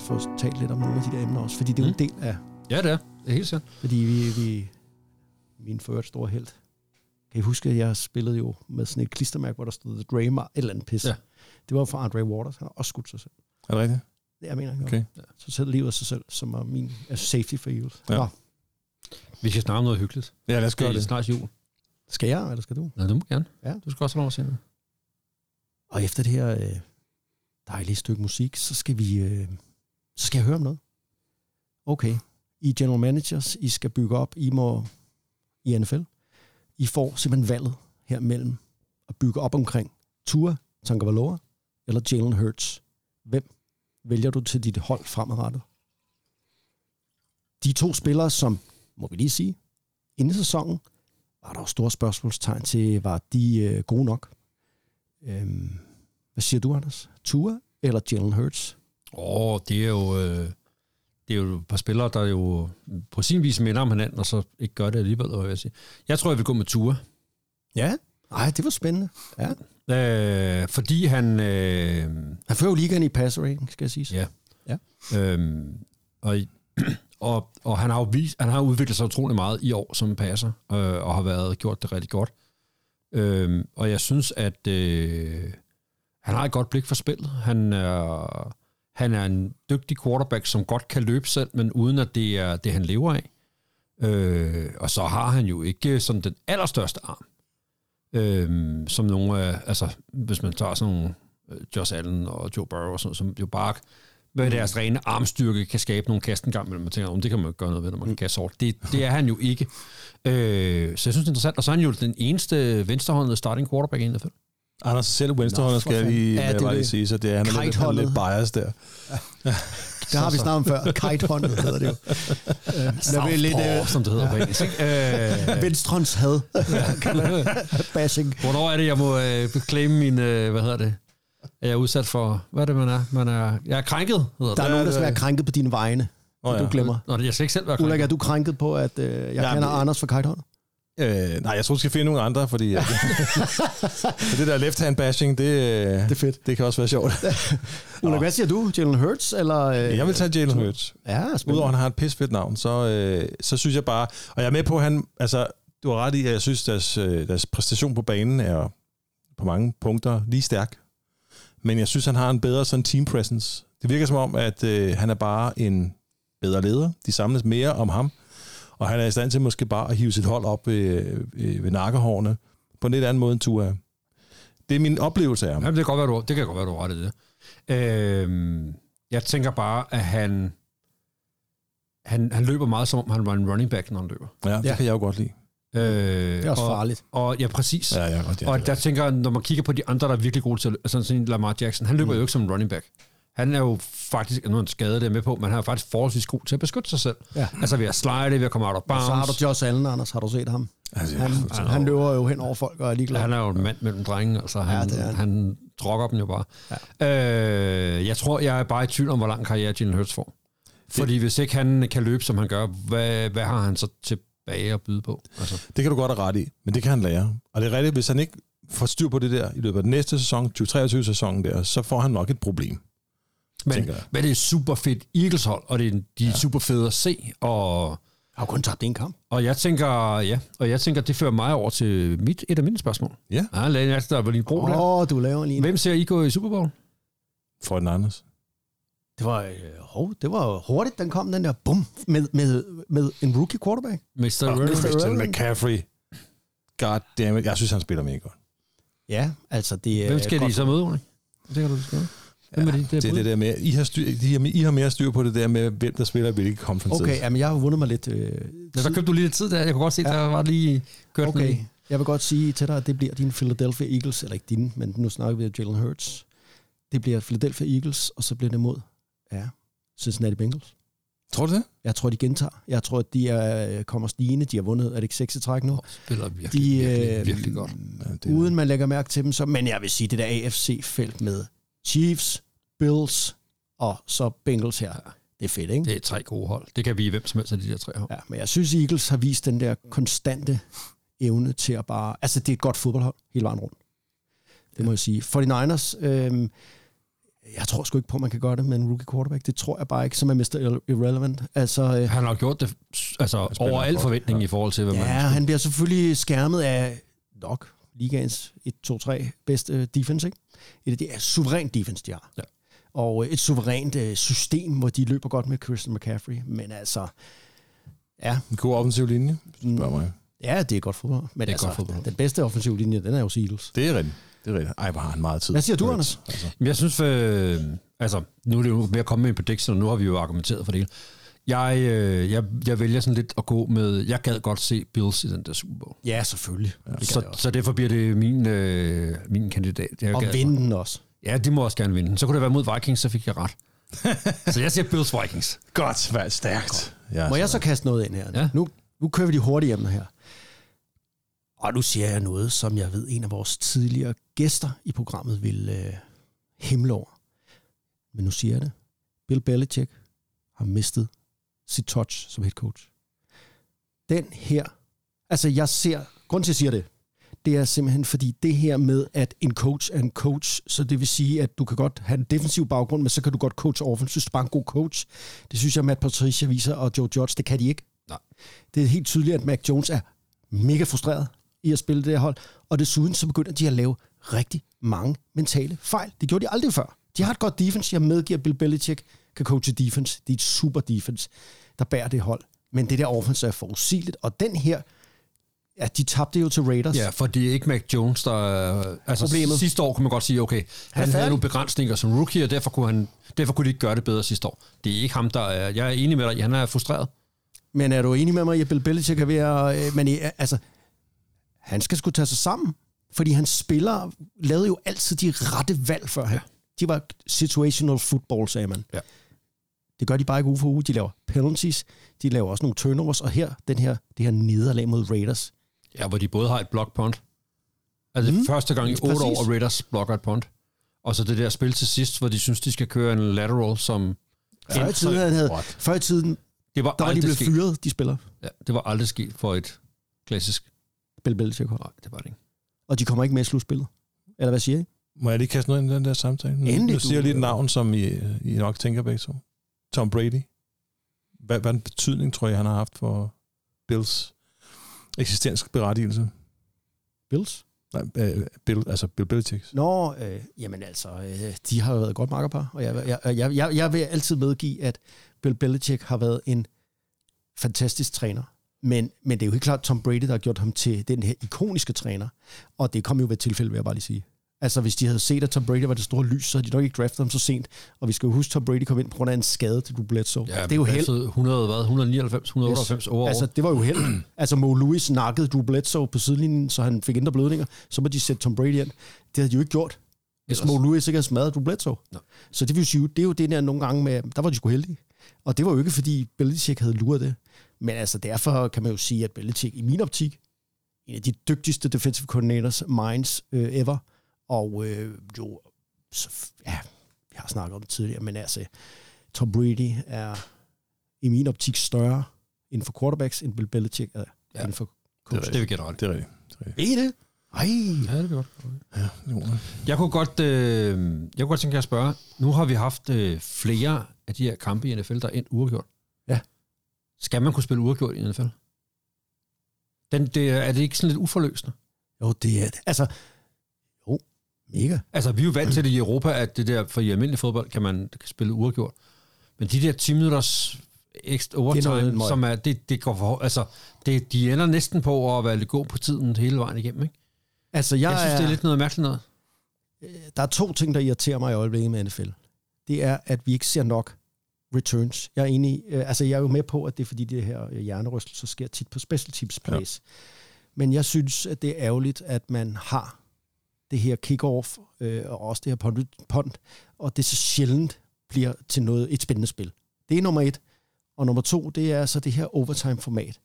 Få talt lidt om nogle af de der emner også, fordi det er jo en del af, Ja, det er. Det er helt sikkert. fordi vi, vi min ført store held. Kan I huske, at jeg spillede jo med sådan et klistermærke, hvor der stod The Dramer, et eller andet pis. Ja. Det var fra Andre Waters, han har også skudt sig selv. Er det rigtigt? Det jeg mener. Okay. Så selv livet af sig selv, som er min altså safety for youth. Ja. Nå, Vi skal snakke om noget hyggeligt. Ja, lad os Det gøre er det. snart jul. skal jeg, eller skal du? Ja, du må gerne. Ja. Du skal også have lov at sige noget. Og efter det her øh, dejlige stykke musik, så skal vi, øh, så skal jeg høre om noget. Okay. I general managers, I skal bygge op, I må i NFL. I får simpelthen valget her mellem at bygge op omkring Tua Tagovailoa eller Jalen Hurts. Hvem vælger du til dit hold fremadrettet? De to spillere, som, må vi lige sige, inden sæsonen, var der jo store spørgsmålstegn til, var de øh, gode nok? Øhm, hvad siger du, Anders? Tua eller Jalen Hurts? Åh, det er jo... Øh, det er jo et par spillere, der jo på sin vis minder om hinanden, og så ikke gør det alligevel, vil jeg sige. Jeg tror, jeg vil gå med Ture. Ja. Ej, det var spændende. Ja. Øh, fordi han... Øh, Han fører jo ligaen i passer rating, skal jeg sige. Ja. Ja. Øhm, og, og, og han har jo vist, han har udviklet sig utrolig meget i år som passer, øh, og har været gjort det rigtig godt. Øhm, og jeg synes, at øh, han har et godt blik for spillet. Han er, han er en dygtig quarterback, som godt kan løbe selv, men uden at det er det, han lever af. Øh, og så har han jo ikke sådan den allerstørste arm. Øhm, som nogle af, altså hvis man tager sådan nogle øh, Josh Allen og Joe Burrow og sådan, som jo bare med deres rene armstyrke kan skabe nogle kast en gang, men man tænker, om det kan man jo gøre noget ved, når man kan kaste hårdt. Det, det er han jo ikke. Øh, så jeg synes, det er interessant. Og så er han jo den eneste venstrehåndede starting quarterback i NFL. Anders er selv venstrehånden, Nå, skal jeg lige. Ja, ja, det er det, det. sige, så det er, han er lidt, han er lidt bias der. Det har vi snakket om før. Kite-håndet hedder det jo. Øh, vil lidt Southpaw, øh, som det hedder på engelsk. Ikke? Øh, venstrehånds had. Bashing. hvornår er det, jeg må øh, claim min, øh, hvad hedder det? Er jeg udsat for, hvad er det, man er? Man er jeg er krænket, hedder Der er det. nogen, der skal være krænket på dine vegne. Du ja. glemmer. Nå, det- jeg skal ikke selv være krænket. Ulrik, er du krænket på, at øh, jeg Ja, kender men- Anders for kite-håndet? Øh, nej, jeg tror, du skal finde nogle andre, fordi øh, for det der left-hand bashing, det, øh, Det er fedt. det kan også være sjovt. Ulrik, hvad siger du? Jalen Hurts? Eller, øh, Jeg vil tage Jalen Hurts. Ja, spændende. Udover at han har et pisfedt navn, så, øh, så synes jeg bare... Og jeg er med på, at han... Altså, du har ret i, at jeg synes, deres, øh, deres præstation på banen er på mange punkter lige stærk. Men jeg synes, han har en bedre sådan team presence. Det virker som om, at øh, han er bare en bedre leder. De samles mere om ham. Og han er i stand til måske bare at hive sit hold op ved, ved, ved nakkehårene på en lidt anden måde end Tua. Det er min oplevelse af ham. Jamen, det kan godt være, du, det kan godt være, du har ret i det. Øhm, jeg tænker bare, at han, han, han løber meget, som om han var en running back, når han løber. Ja, det Ja. kan jeg jo godt lide. Øh, Det er også og, farligt. Og, ja, præcis. Ja, kan godt lide og der tænker jeg, når man kigger på de andre, der er virkelig gode til, altså sådan en Lamar Jackson, han løber mm. jo ikke som en running back. Han er jo faktisk, nu er han skadet, det er med på, men han er faktisk forholdsvis god til at beskytte sig selv. Ja. Altså ved at slide, ved at komme out of bounds. Så har du Josh Allen, Anders. Har du set ham? Altså, Han, jeg- han løber jo hen over folk og er ligeglad. Han er jo en mand mellem drenge, altså han, Ja, det han. han. han drokker dem jo bare. Ja. Øh, jeg tror, jeg er bare i tvivl om, hvor lang karriere Jalen Hurts får. Fordi hvis ikke han kan løbe, som han gør, hvad, hvad har han så tilbage at byde på? Altså, Det kan du godt have ret i, men det kan han lære. Og det er rigtigt, hvis han ikke får styr på det der i løbet af den næste sæson, 2023-sæsonen der, så får han nok et problem. Men, Tænker men det er super fedt Eagles hold, og det er, de er ja. super fede at se, og, har kun tabt en kamp. og jeg tænker, ja, og jeg tænker, det fører mig over til mit, et af mine spørgsmål. Ja. Ja, lad os der var lige bro der. Åh, oh, du laver lige. Hvem ser I gå i Super Bowl? For den Anders. Det var, øh, hov, det var hurtigt, den kom, den der bum, med, med, med en rookie quarterback. Mr. Mr. Christian Irving. McCaffrey. God damn it. Jeg synes, han spiller mega godt. Ja, altså det er... Hvem skal de godt- så møde, Ulrik? Det kan du skrive. Hvem er de? Det er det der med, I har, styr, I har, I har mere styr på det der med, hvem der spiller hvilke conferences. Okay, jamen jeg har vundet mig lidt... Øh, Ja, så købte du lige lidt tid der. Jeg kunne godt se, Ja. der var lige kørt Okay, lige. jeg vil godt sige til dig, at det bliver din Philadelphia Eagles, eller ikke din, men nu snakker vi om Jalen Hurts. Det bliver Philadelphia Eagles, og så bliver det mod, ja, Cincinnati Bengals. Tror du det? Jeg tror, de gentager. Jeg tror, at de er, kommer stigende. De har vundet, er det ikke 6 i træk nu? Spiller virkelig, De, virkelig, øh, virkelig godt. Ja, det Uden man lægger mærke til dem. Så, men jeg vil sige, det der AFC-felt med Chiefs, Bills og så Bengals her, det er fedt, ikke? Det er tre gode hold. Det kan vi hvem som helst af de der tre hold. Ja, men jeg synes, Eagles har vist den der konstante evne til at bare... Altså, det er et godt fodboldhold hele vejen rundt. Det må jeg sige. 49ers, øh, jeg tror sgu ikke på, at man kan gøre det med en rookie quarterback. Det tror jeg bare ikke, som er Mr. Irrelevant. Altså, øh, Han har gjort det altså, over al forventning ja. i forhold til, hvad man... ja, han bliver selvfølgelig skærmet af nok ligaens 1-2-3 bedste defense, ikke? Et af de er suverænt defense, de har. Ja. Og øh, et suverænt øh, system, hvor de løber godt med Christian McCaffrey. Men altså, ja, En god offensiv linje, spørger mig. ja det er godt fodbold. Men er altså, godt fodbold. den bedste offensive linje, den er jo Seagulls. Det er rigtigt. Det er rigtigt. Ej, hvor har han meget tid. Hvad siger du, Anders? Altså, Men Jeg synes, øh, altså, nu er det jo med at komme med en prediction, og nu har vi jo argumenteret for det hele. Jeg, øh, jeg, jeg vælger sådan lidt at gå med, jeg gad godt se Bills i den der Super Bowl. Ja, selvfølgelig. Ja, det Så, så derfor bliver det min, øh, min kandidat. Jeg og vinde den også. Ja, de må også gerne vinde. Så kunne det være mod Vikings, så fik jeg ret. så jeg siger Bills Vikings. godt, vær stærkt. Ja, Må jeg så kaste noget ind her? Ja. Nu, nu kører vi de hurtige emner her. Og nu siger jeg noget, som jeg ved, en af vores tidligere gæster i programmet vil øh, himle over. Men nu siger jeg det. Bill Belichick har mistet sit touch som head coach. Den her, altså jeg ser, grund til at jeg siger det, det er simpelthen fordi det her med, at en coach er en coach, så det vil sige, at du kan godt have en defensiv baggrund, men så kan du godt coach offensive, hvis du bare en god coach. Det synes jeg, Matt Patricia viser, og Joe Judge, det kan de ikke. Nej. Det er helt tydeligt, at Mac Jones er mega frustreret i at spille det her hold, og desuden så begynder de at lave rigtig mange mentale fejl. Det gjorde de aldrig før. De har et godt defense. Jeg medgiver, Bill Belichick kan coache defense. Det er et super defense, der bærer det hold. Men det der offense er forudsigeligt, og den her, ja, de tabte jo til Raiders. Ja, for det er ikke Mac Jones, der... er- Altså, Problemet. sidste år kunne man godt sige, okay, han færdig. havde nogle begrænsninger som rookie, og derfor kunne, han, derfor kunne de ikke gøre det bedre sidste år. Det er ikke ham, der er... Jeg er enig med dig, han er frustreret. Men er du enig med mig, at Bill Belichick er ved at... øh, Men altså, han skal sgu tage sig sammen. Fordi han spiller lavede jo altid de rette valg før han. De var situational football, sagde man. Ja. Det gør de bare ikke uge for uge. De laver penalties, de laver også nogle turnovers, og her, den her, det her nederlag mod Raiders. Ja, hvor de både har et block punt. Altså mm. første gang i Præcis. otte år, at Raiders blokker et punt. Og så det der spil til sidst, hvor de synes, de skal køre en lateral, som... Før i tiden, han havde, What? før i tiden Det var der var de aldrig blevet sket. fyret, de spiller. Ja, det var aldrig sket for et klassisk... Bill Belichick. Nej, det var det ikke. Og de kommer ikke med i slutspillet. Eller hvad siger I? Må jeg lige kaste noget ind i den der samtale? Nu, Endelig, nu du- siger jeg lige et navn, som I, I nok tænker begge to. Tom Brady. Hvad, hvad den betydning, tror jeg, han har haft for Bills eksistensberettigelse? Bills? Nej, øh, Bill, altså Bill Belichick. Nå, øh, jamen altså, øh, de har jo været et godt makkerpar, og jeg, jeg, jeg, jeg, jeg vil altid medgive, at Bill Belichick har været en fantastisk træner. Men, men det er jo helt klart Tom Brady, der har gjort ham til den her ikoniske træner. Og det kom jo ved et tilfælde, vil jeg bare lige sige. Altså, hvis de havde set, at Tom Brady var det store lys, så havde de nok ikke draftet ham så sent. Og vi skal jo huske, at Tom Brady kom ind på grund af en skade til Bledsoe. Ja, det er jo held. 100, hvad? 199, 198 over. Altså, det var jo held. altså, Mo Lewis nakkede Drew Bledsoe på sidelinjen, så han fik indre blødninger. Så må de sætte Tom Brady ind. Det havde de jo ikke gjort, hvis. Mo Lewis ikke havde smadret Drew Bledsoe. Så det vil sige, det er jo det der nogle gange med, der var de sgu heldige. Og det var jo ikke, fordi Belichick havde luret det. Men altså, derfor kan man jo sige, at Belichick i min optik, en af de dygtigste defensive coordinators minds øh, ever, og øh, jo, så, ja, jeg har snakket om det tidligere, men altså, Tom Brady er i min optik større inden for quarterbacks, end Bill Belichick er Ja. inden for Det er coach. det jeg gætte ret. Det er rigtigt. Det er. Er I det? Ej, Ja, det vil godt. Ja, jo. Jeg kunne godt, øh, jeg kunne godt tænke jer at spørge, nu har vi haft øh, flere af de her kampe i NFL, der er endt uafgjort. Ja. Skal man kunne spille uafgjort i NFL? Den, det, er det ikke sådan lidt uforløsende? jo, det er det. Altså, mega. Altså, vi er jo vant til det i Europa, at det der, for i almindelig fodbold kan man kan spille uafgjort. Men de der 10 minutters ekstra overtime, noget møg. som er, det, det går for, altså, det, de ender næsten på at være lidt god på tiden hele vejen igennem, ikke? Altså, jeg, Jeg, synes, er, det er lidt noget mærkeligt noget. der er to ting, der irriterer mig i øjeblikket med NFL. Det er, at vi ikke ser nok returns. Jeg er enig, øh, altså jeg er jo med på, at det er fordi, det her øh, hjernerystelser sker tit på special teams plays. Ja. Men jeg synes, at det er ærgerligt, at man har det her kick-off, øh, og også det her punt, og det så sjældent bliver til noget, et spændende spil. Det er nummer et. Og nummer to, det er så det her overtime-format.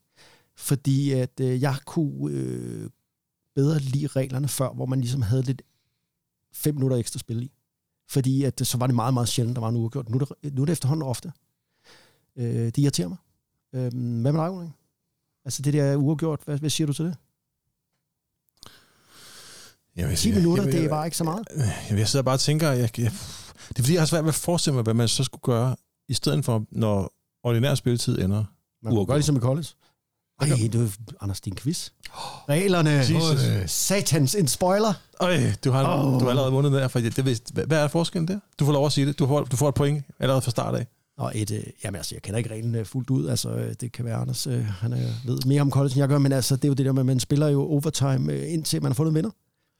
Fordi at øh, jeg kunne øh, bedre lide reglerne før, hvor man ligesom havde lidt fem minutter ekstra spil i. Fordi at, øh, så var det meget, meget sjældent, der var en uafgjort. Nu er det, nu er det efterhånden ofte. Øh, det irriterer mig. Øh, hvad med dig, Ulrik? Altså det der uafgjort, hvad, hvad siger du til det? Jeg vil 10 sige- minutter, jeg- det er jeg- bare ikke så meget. Jeg, jeg sidder bare og tænker, jeg, jeg, Det er fordi, jeg har svært ved at forestille mig, hvad man så skulle gøre, i stedet for, når ordinær spilletid ender. Man kunne gøre ligesom i college. Ej, det er Anders, din quiz. Reglerne. Jesus. Øh, Satans, en spoiler. Øj, du har, oh. du har allerede vundet der, for det, det, hvad, er forskellen der? Du får lov at sige det. Du får, du får et point allerede fra start af. Og et, øh, jamen altså, jeg kender ikke reglen øh, fuldt ud. Altså, øh, det kan være, Anders, øh, han øh, ved mere om college, end jeg gør, men altså, det er jo det der med, at man spiller jo overtime, øh, indtil man har fundet vinder.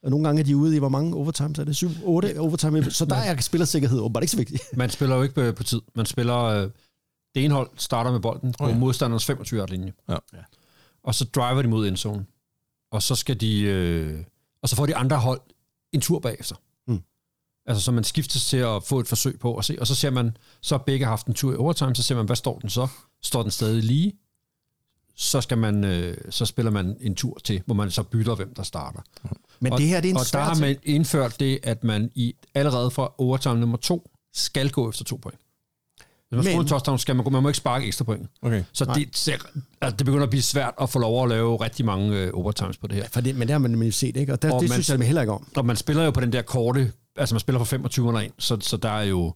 Og nogle gange er de ude i, hvor mange overtimes er det? 7, 8 overtime. Så der er spillersikkerhed åbenbart ikke så vigtigt. Man spiller jo ikke på, tid. Man spiller... Øh, det ene hold starter med bolden på Oh, ja. modstanderens 25 linje. Ja. Ja. Og så driver de mod endzone. Og så skal de... Øh, og så får de andre hold en tur bagefter. Mm. Altså, så man skiftes til at få et forsøg på at se. Og så ser man, så har begge haft en tur i overtime, så ser man, hvad står den så? Står den stadig lige? Så, skal man, øh, så spiller man en tur til, hvor man så bytter, hvem der starter. Men og, det her, det er en og der har man indført det, at man i allerede fra overtime nummer to skal gå efter to point. Hvis man Men- en touchdown, skal man gå, man må ikke sparke ekstra point. Okay. Så Nej. det, altså det begynder at blive svært at få lov at lave rigtig mange øh, overtimes på det her. For det, men det har man nemlig set, ikke? Og der, Og det man- synes jeg heller ikke om. Og man spiller jo på den der korte, altså man spiller fra 25 under ind, så, så der er jo,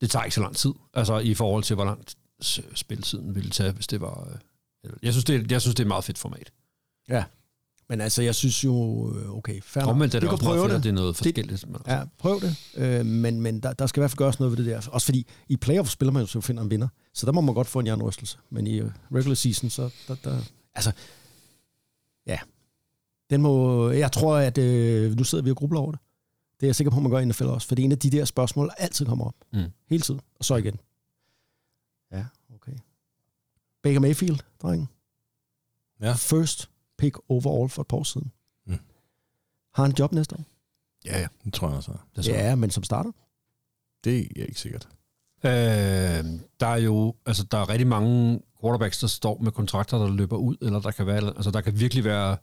det tager ikke så lang tid, altså i forhold til, hvor langt s- spilletiden ville tage, hvis det var... øh, Jeg synes, det, jeg synes, det er et meget fedt format. Ja. Men altså, jeg synes jo, øh, okay, fair nok. Omvendt er det kan også meget prøve fedt, det. at det er noget Det- forskelligt. altså- Ja, prøv det. Øh, men men der, der skal i hvert fald gøres noget ved det der. Også fordi i playoff spiller man jo, så finder en vinder. Så der må man godt få en jernrystelse. Men i øh, regular season, så der, der altså, ja. Den må, jeg tror, at øh, nu sidder vi og grubler over det. Det er jeg sikker på, at man gør i NFL også. For det er en af de der spørgsmål, der altid kommer op. Mm. Hele tiden. Og så igen. Ja, okay. Baker Mayfield, drengen. Ja. First pick overall for et par år siden. Mm. Har han job næste år? Ja, ja. Det tror jeg også. Det Ja, men som starter. Det er ikke sikkert. Øh, der er jo altså, der er rigtig mange quarterbacks, der står med kontrakter, der løber ud, eller der kan være, altså der kan virkelig være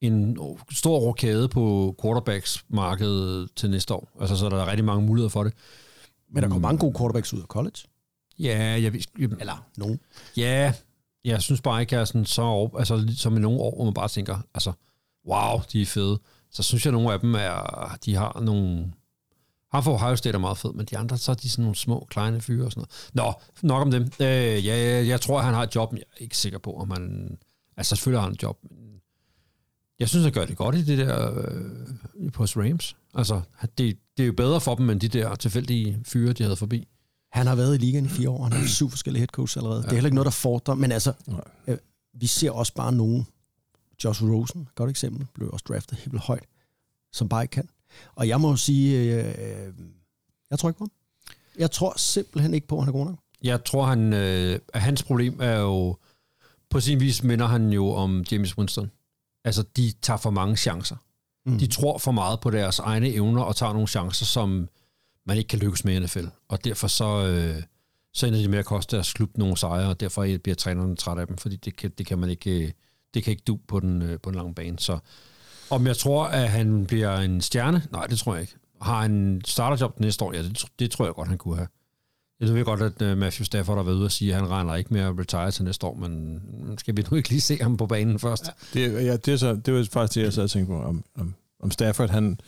en stor rokade på quarterbacks-markedet til næste år. Altså, så er der rigtig mange muligheder for det. Men der kommer mange gode quarterbacks ud af college. Ja, jeg, jeg, Eller nogen. ja, jeg synes bare ikke, at jeg er sådan så over, altså som i nogle år, hvor man bare tænker, altså, wow, de er fede. Så synes jeg, at nogle af dem er, de har nogle, han for Ohio State er meget fed, men de andre, så er de sådan nogle små, kleine fyre og sådan noget. Nå, nok om dem. Øh, ja, jeg, jeg tror, han har et job, men jeg er ikke sikker på, om han... Altså, selvfølgelig har han et job, men jeg synes, han gør det godt i det der øh, på Rams. Altså, det, det er jo bedre for dem, end de der tilfældige fyre, de havde forbi. Han har været i ligaen i fire år. Han har syv forskellige head coaches allerede. Ja. Det er heller ikke noget, der fordrer. Men altså, øh, vi ser også bare nogen. Josh Rosen, godt eksempel, blev også draftet helt højt, som bare ikke kan. Og jeg må jo sige, øh, jeg tror ikke på ham. Jeg tror simpelthen ikke på, at han er god nok. Jeg tror, han, øh, at hans problem er jo... På sin vis minder han jo om James Winston. Altså, de tager for mange chancer. Mm. De tror for meget på deres egne evner og tager nogle chancer, som man ikke kan lykkes med i NFL. Og derfor så, øh, så ender de med at koste deres klub nogle sejre, og derfor bliver trænerne træt af dem, fordi det kan, det kan man ikke, øh, det kan ikke du på den, øh, på den lange bane. Så om jeg tror, at han bliver en stjerne? Nej, det tror jeg ikke. Har han starterjob næste år? Ja, det, det tror jeg godt, han kunne have. Jeg ved godt, at øh, Matthew Stafford har været ude og sige, at han regner ikke med at retire til næste år, men skal vi nu ikke lige se ham på banen først? Ja. Det, ja, det, er så, det var faktisk det, jeg sad og tænkte på, om, om, om Stafford han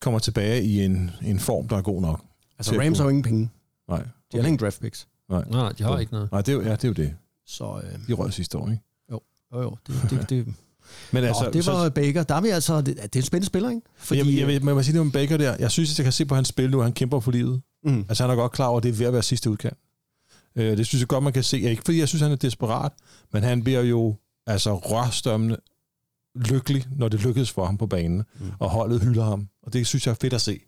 kommer tilbage i en, en form, der er god nok. Altså, Rams har jo ingen penge. Nej, De har ingen draft picks. Nej, nej, de har ikke noget. Nej det, er, jo- ja, det er jo det. Så øh, De røg sidste år, ikke? jo, jo, det, det, det, Men altså, altså, det var så, Baker. Der er vi altså, det, det er en spændende spiller, ikke? Fordi, jeg, jeg, jeg, må sige det om Baker der. Jeg synes, at jeg kan se på hans spil nu, at han kæmper for livet. mm, Altså, han er godt klar over, at det er ved at være sidste udkant. Øh, det synes jeg godt, man kan se. Ikke fordi jeg synes, han er desperat, men han bliver jo altså rørstømmende lykkelig, når det lykkedes for ham på banen, mm. og holdet hylder ham. Og det synes jeg er fedt at se.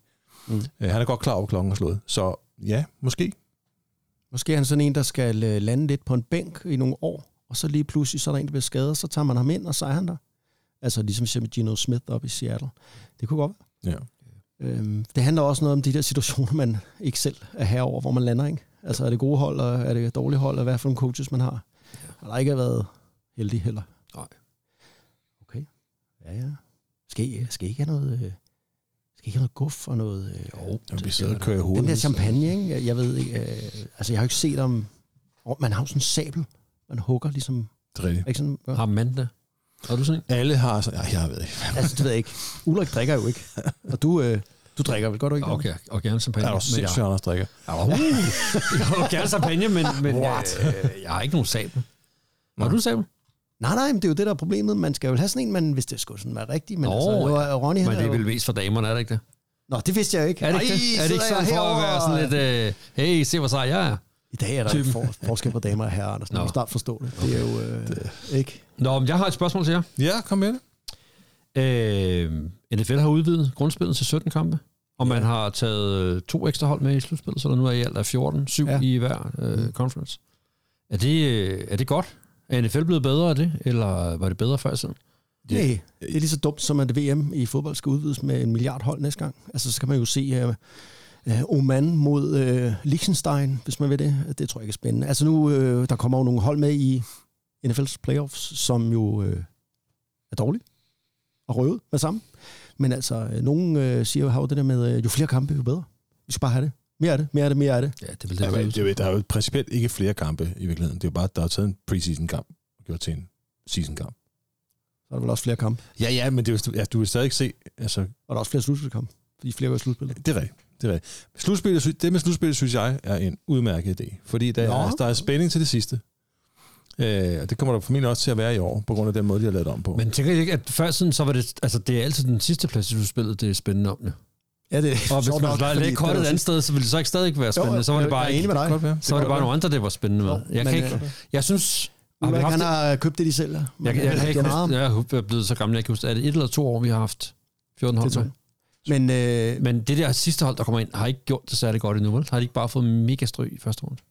Mm. Øh, han er godt klar over, at klokken er slået. Så ja, måske. Måske er han sådan en, der skal øh, lande lidt på en bænk i nogle år, og så lige pludselig, så er der en, der bliver skadet, så tager man ham ind, og så er han der. Altså ligesom vi med Gino Smith op i Seattle. Det kunne godt være. Ja. Øhm, det handler også noget om de der situationer, man ikke selv er herover, hvor man lander, ikke? Altså er det gode hold, og er det dårlige hold, og hvad for nogle coaches man har. Og der ikke har været heldig heller. Nej. Okay. Ja, ja. Skal I, skal I ikke have noget... Skal ikke have noget guf og noget... Øh, Jo, vi sidder og kører i den hovedet. der champagne, ikke? Jeg, ved ikke... Øh, altså, jeg har jo ikke set om... Oh, man har jo sådan en sabel. Man hugger ligesom... Det er rigtigt. Ikke sådan, ja. Har man det? Har du sådan en? Alle har sådan... Ja, jeg ved ikke. Altså, det ved jeg ikke. Ulrik drikker jo ikke. Og du... Øh, Du drikker vel godt, du ikke? Okay, og gerne champagne. Er men jeg- sindssygt, Anders drikker. Ja, uh, jeg har gerne champagne, men, men What? øh, jeg har ikke nogen sabel. Har du sabel? Nej, nej, men det er jo det, der er problemet. Man skal jo have sådan en, man, hvis det skulle sådan være rigtigt. Men Nå, altså, nu er Ronny, han Men det er vel mest for damerne, er det ikke det? Nå, det vidste jeg jo ikke. Er det ikke, Ej, det? Er det ikke sådan for at være sådan lidt, øh, hey, se hvor sej jeg er? I dag er der Typen. for, forskel på damer og herrer, Anders. Nu Nå. snart forstå det. Det er jo øh, ikke... Nå, men jeg har et spørgsmål til jer. Ja, kom med det. Øh, NFL har udvidet grundspillet til 17 kampe, og man har taget øh, to ekstra hold med i slutspillet, så der nu er i alt er 14, 7 Ja. ja. i hver øh, conference. Er det, øh, er det godt? Er NFL blevet bedre af det, eller var det bedre før i tiden? Nej, det er lige så dumt, som at VM i fodbold skal udvides med en milliard hold næste gang. Altså, så kan man jo se uh, uh, Oman mod uh, Liechtenstein, hvis man vil det. Det tror jeg ikke er spændende. Altså nu, uh, der kommer jo nogle hold med i NFL's playoffs, som jo uh, er dårlige og røvet med sammen. Men altså, nogen uh, siger jo, har jo det der med, uh, jo flere kampe, jo bedre. Vi skal bare have det. Mere af det, mere af det, mere af det. Ja, det vil Der, det, er, det, det, er- der er jo principielt ikke flere kampe i virkeligheden. Det er jo bare, at der er taget en preseason kamp og gjort til en season kamp. Så er der vel også flere kampe. Ja, ja, men det er, ja, du vil stadig ikke se... Altså, Og der er også flere slutspilskampe, fordi flere går i slutspillet. det er rigtigt. Det, er rigtigt. Slutspillet, sy- det med slutspillet, synes jeg, er en udmærket idé. Fordi der, Nå. er, der er spænding til det sidste. Øh, og det kommer der formentlig også til at være i år, på grund af den måde, de har lavet det om på. Men tænker I ikke, at før siden, så var det, altså det er altid den sidste plads i slutspillet, det er spændende om det. Ja, det er Og hvis man nok, lagde kortet det et andet sted, så ville det så ikke stadig være Jo, spændende. Så var jeg- det bare jeg ikke, med dig. Godt være. så var det bare nogle andre, det var spændende med. Jo, Jeg, kan ikke, øh, jeg synes... Har vi han det? har købt det, de sælger. Jeg, jeg, jeg, kan det ikke huske, jeg er blevet så gammel, jeg kan huske, er det et eller to år, vi har haft 14 hold Det med? jeg. Men øh, Men det der sidste hold, der kommer ind, har ikke gjort det særlig godt endnu, vel? Har de ikke bare fået mega stryg i første runde?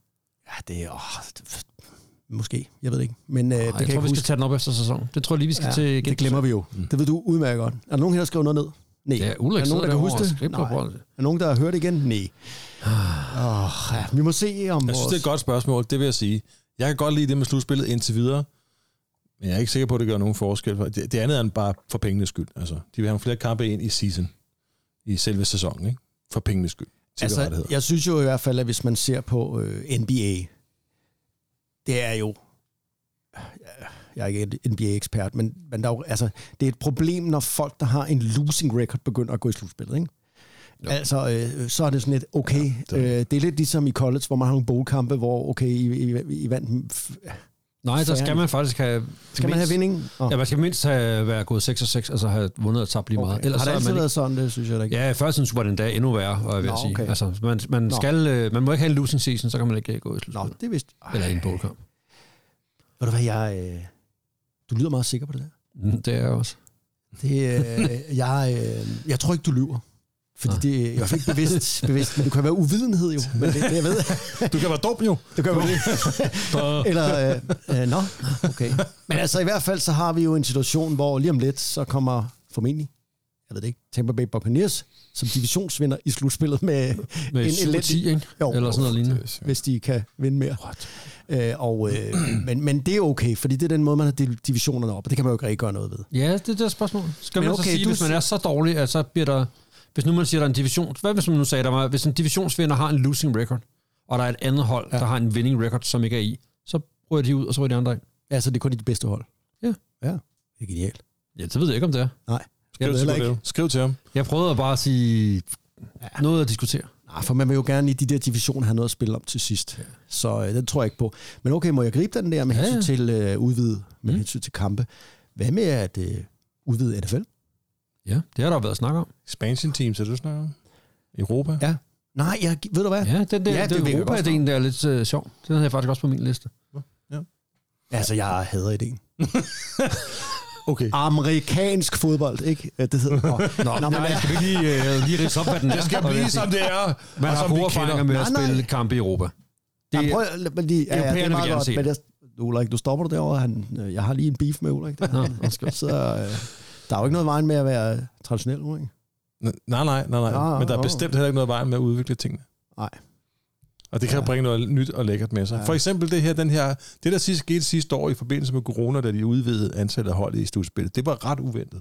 ja, det er... Åh, det, måske, jeg ved det ikke. Men øh, det Ej, kan jeg jeg tror, vi ikke skal huske. tage den op efter sæsonen. Det tror jeg lige, vi skal Ja, til igen. det glemmer vi jo. Mm. Det ved du udmærket godt. Er der nogen her, der skriver noget ned? Nej. Ja, er Ulrik der nogen, der kan huske det? Nej. Er der nogen, der har hørt det igen? Nej. Oh, ja, vi må se om Jeg synes, det er et godt spørgsmål, det vil jeg sige. Jeg kan godt lide det med slutspillet indtil videre, men jeg er ikke sikker på, at det gør nogen forskel. For Det, det andet er end bare for pengenes skyld. Altså, de vil have flere kampe ind i season, i selve sæsonen, ikke? For pengenes skyld. Altså, jeg synes jo i hvert fald, at hvis man ser på øh, NBA, det er jo... Jeg er ikke en NBA-ekspert, men, men der er jo, altså, det er et problem, når folk, der har en losing record, begynder at gå i slutspillet. Ikke? Jo. Altså, øh, så er det sådan lidt, okay, Ja, det- øh, det er lidt ligesom i college, hvor man har nogle bowlkampe, hvor, okay, I, I, I vandt... Nej, der skal man faktisk have... Skal man have vinding? Oh. Ja, man skal mindst have været gået 6 og 6, altså have vundet og tabt lige meget. okay. Har så det altid man været sådan, det synes jeg da ikke. Ja, før tiden var det endda endnu værre, var jeg at Nå, sige. okay. Altså, man, man, Nå. skal, øh, man må ikke have en losing season, så kan man ikke gå i Nå, slutspillet. det er vist... Eller en bowlkamp. Ved du hvad, jeg... Øh, du lyder meget sikker på det der. Mm, Det er jeg også. Det, øh, jeg, øh, jeg tror ikke, du lyver. Fordi Nå. det er fald ikke bevidst, bevidst, men det kan være uvidenhed jo. Men det, det jeg ved, Du kan være dum jo. det kan være det. Eller, øh, øh, nå, okay. Men altså i hvert fald, så har vi jo en situation, hvor lige om lidt, så kommer formentlig, jeg ved det ikke, Tampa Bay Buccaneers som divisionsvinder i slutspillet med, Med En 7 elendig- 10, ikke? jo, Eller sådan noget lignende. hvis de kan vinde mere. Øh, og, øh, men, men det er okay, fordi det er den måde, man har delt divisionerne op, og det kan man jo ikke rigtig gøre noget ved. Ja, det er det spørgsmål. Skal Men man okay, så sige, du hvis man er så dårlig, at så bliver der... Hvis nu man siger, der er en division... Hvad hvis man nu sagde, der var, hvis en divisionsvinder har en losing record, og der er et andet hold, Ja. ja. der har en winning record, som ikke er i, så ryger de ud, og så ryger de andre ind. Altså, det er kun de bedste hold. Ja. Ja, det er genialt. Ja, det ved jeg ikke, om det er. Nej, Jeg, ved heller ikke. Skriv, til ham. jeg prøvede bare at sige noget at diskutere. Nej, for man vil jo gerne i de der divisioner have noget at spille om til sidst. Ja. Så øh, den tror jeg ikke på. Men okay, må jeg gribe den der med Ja, hensyn ja. til øh, udvide, med Mm. hensyn til kampe? Hvad med at øh, udvide NFL? Ja, det har der været snak om. Expansion teams, er du snakker om? Europa? Ja. Nej, jeg, ved du hvad? Ja, den der, Ja, ja, det det, det godt Europa-ideen, der er lidt uh, sjov. Den havde jeg faktisk også på min liste. Altså, jeg hader ideen. Okay. Amerikansk fodbold, ikke? Det hedder Nå, Nå, Nå, men, nej, skal vi lige, uh, lige ridse op, hvad den er? Det skal blive, som det er. Man har som gode vi erfaringer kender. med at Nej, nej. spille kampe i Europa. Det, ja, prøv, mig lige, ja, ja, det er meget godt, men jeg, Ulrik, du stopper du derovre. Han, øh, jeg har lige en beef med Ulrik. Der. Nå, Han sidder, øh, der er jo ikke noget vejen med at være traditionel, Ulrik. Nej, nej, nej, nej. Nå, Men der er bestemt heller ikke noget vejen med at udvikle tingene. Nej. Og det kan Ja. ja. bringe noget nyt og lækkert med sig. Ja. Ja. For eksempel det her, den her, det der sidste, skete sidste år i forbindelse med corona, da de udvidede antallet af hold i slutspillet, det var ret uventet.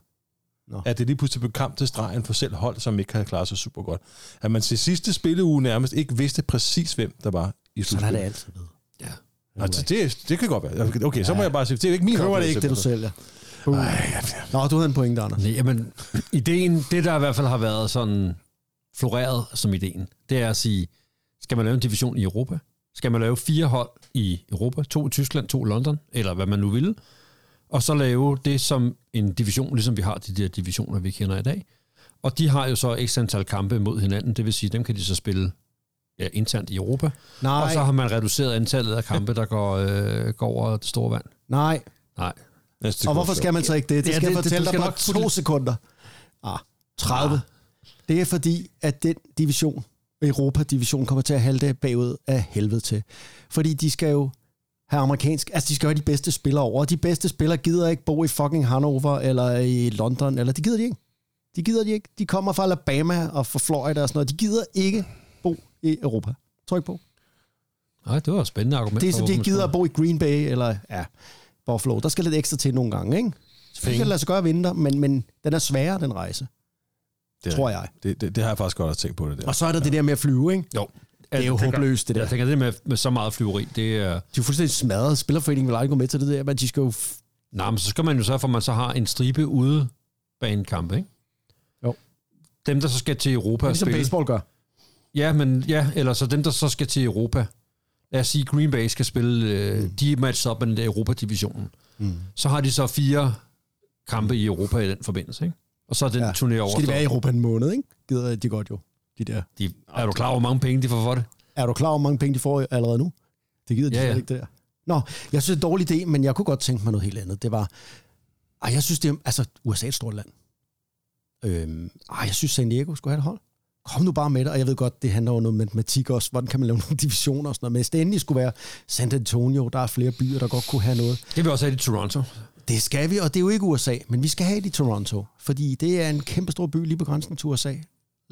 Nå. At det lige pludselig blev kamp til stregen for selv hold, som ikke havde klaret sig super godt. At man til sidste spilleuge nærmest ikke vidste præcis, hvem der var i Sådan har det slutspillet. altid været. Ja. Altså, det, det kan godt være. Okay, så må Ja. jeg bare sige, det er ikke min Køber det ikke, det du sælger. Ej, ja, Nå, du havde en pointe, Anders. Nej, men ideen, det der i hvert fald har været sådan floreret som ideen. Det er at sige, skal man lave en division i Europa? Skal man lave fire hold i Europa? To i Tyskland, to i London, eller hvad man nu vil. Og så lave det som en division, ligesom vi har de der divisioner, vi kender i dag. Og de har jo så x antal kampe mod hinanden, det vil sige, dem kan de så spille ja, internt i Europa. Nej, Og så har man reduceret antallet af kampe, der går, øh, går over det store vand. nej. Nej. Næste Og hvorfor skal man så ikke det? Det Ja, skal jeg det- fortælle dig på to sekunder. Ah, 30. Ah. Det er fordi, at den division, Europa-division, kommer til at halte bagud af helvede til. Fordi de skal jo have amerikansk, altså de skal have de bedste spillere over, de bedste spillere gider ikke bo i fucking Hannover, eller i London, eller de gider de ikke. De gider de ikke. De kommer fra Alabama og fra Florida og sådan noget. De gider ikke bo i Europa. Tryk på. Nej, det var et spændende argument. Det er så, de ikke gider at bo i Green Bay eller ja, Buffalo. Der skal lidt ekstra til nogle gange, ikke? Selvfølgelig kan det lade sig gøre at vinde der, men, men den er sværere, den rejse, det, tror jeg. Det, det, det, har jeg faktisk godt at tænke på det der. Og så er der det der med at flyve, ikke? Jo. Det er jo tænker- håbløst, det der. Jeg tænker, det med, med så meget flyveri, det er... De er jo fuldstændig smadret. Spillerforeningen vil aldrig gå med til det der, men de skal jo... F- Nej, men så skal man jo sørge for, at man så har en stribe ude banekampe, ikke? Jo. Dem, der så skal til Europa og ligesom spille... baseball gør. Ja, men ja, eller så dem, der så skal til Europa. Lad os sige, Green Bay skal spille, øh, Mm. de er matchet op med den der Europa-divisionen. Mm. Så har de så fire kampe i Europa i den forbindelse, ikke? Og så er den ja. turné over. Skal de være i Europa en måned, ikke? Gider de godt jo. De der. De, er du klar over, hvor mange penge de får for det? Er du klar over, hvor mange penge de får allerede nu? Det gider de Ja, ja, ikke, der. Nå, jeg synes, det er en dårlig idé, men jeg kunne godt tænke mig noget helt andet. Det var... Ej, jeg synes, det er... Altså, USA er et stort land. Øhm, ej, jeg synes, San Diego skulle have et hold. Kom nu bare med det, og jeg ved godt, det handler om noget matematik også. Hvordan kan man lave nogle divisioner og sådan noget. Men hvis det endelig skulle være San Antonio, der er flere byer, der godt kunne have noget. Det vil også have i Toronto. Det skal vi, og det er jo ikke USA, men vi skal have det i Toronto. Fordi det er en kæmpe stor by lige på grænsen til USA.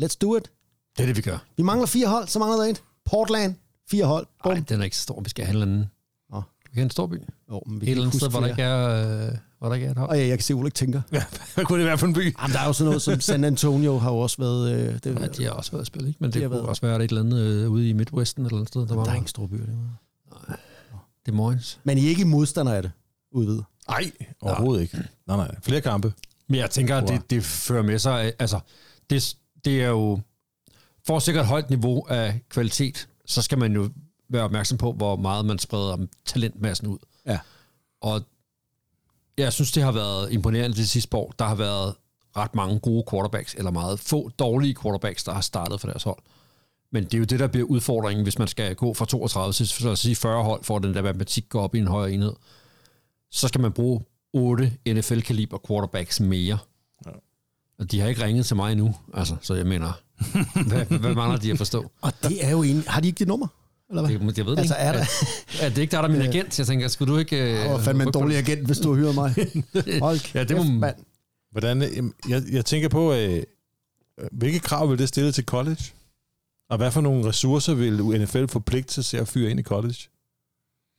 Let's do it. Det er det, vi gør. Vi mangler fire hold, så mangler der et. Portland, fire hold. Nej, den er ikke så stor. Vi skal have en eller anden... Nå. Vi kan en stor by. Jo, men vi Et eller andet sted, hvor der, ikke er, øh, hvor der ikke er et hold. Og ja, jeg kan se, Ulrik tænker. Ja, hvad kunne det være for en by? Jamen, der er jo sådan noget som San Antonio har jo også været... Øh, det, Ja, de har også været at spille, ikke? Men De det kunne været- også være et eller andet øh, ude i Midwesten eller et sted, der var der er ingen store byer. Det Det er Moines. Men I er ikke modstander af det, udvidet. Nej, overhovedet ikke. Nej, nej. Flere kampe. Men jeg tænker, at det, det fører med sig... Altså, det, det er jo... For at sikre et højt niveau af kvalitet, så skal man jo være opmærksom på, hvor meget man spreder talentmassen ud. Ja. Og jeg synes, det har været imponerende det sidste år. Der har været ret mange gode quarterbacks, eller meget få dårlige quarterbacks, der har startet for deres hold. Men det er jo det, der bliver udfordringen, hvis man skal gå fra 32 til så at sige 40 hold, for at den der matematik går op i en højere enhed. Så skal man bruge 8 NFL-kaliber quarterbacks mere. Ja. Og de har ikke ringet til mig endnu, altså, så jeg mener, hvad, hvad mangler de at forstå? Og det er jo en... Har de ikke dit nummer? Eller hvad? Det, jeg ved det Altså, ikke. er der- Er, er det ikke der, der er min agent? Jeg tænker, skulle du ikke... Øh, Det var fandme en dårlig agent, hvis du hyrer mig. Hold Ja, det må mand. Hvordan, øh, jeg, jeg tænker på, øh, hvilke krav vil det stille til college? Og hvad for nogle ressourcer vil NFL forpligte sig til at fyre ind i college?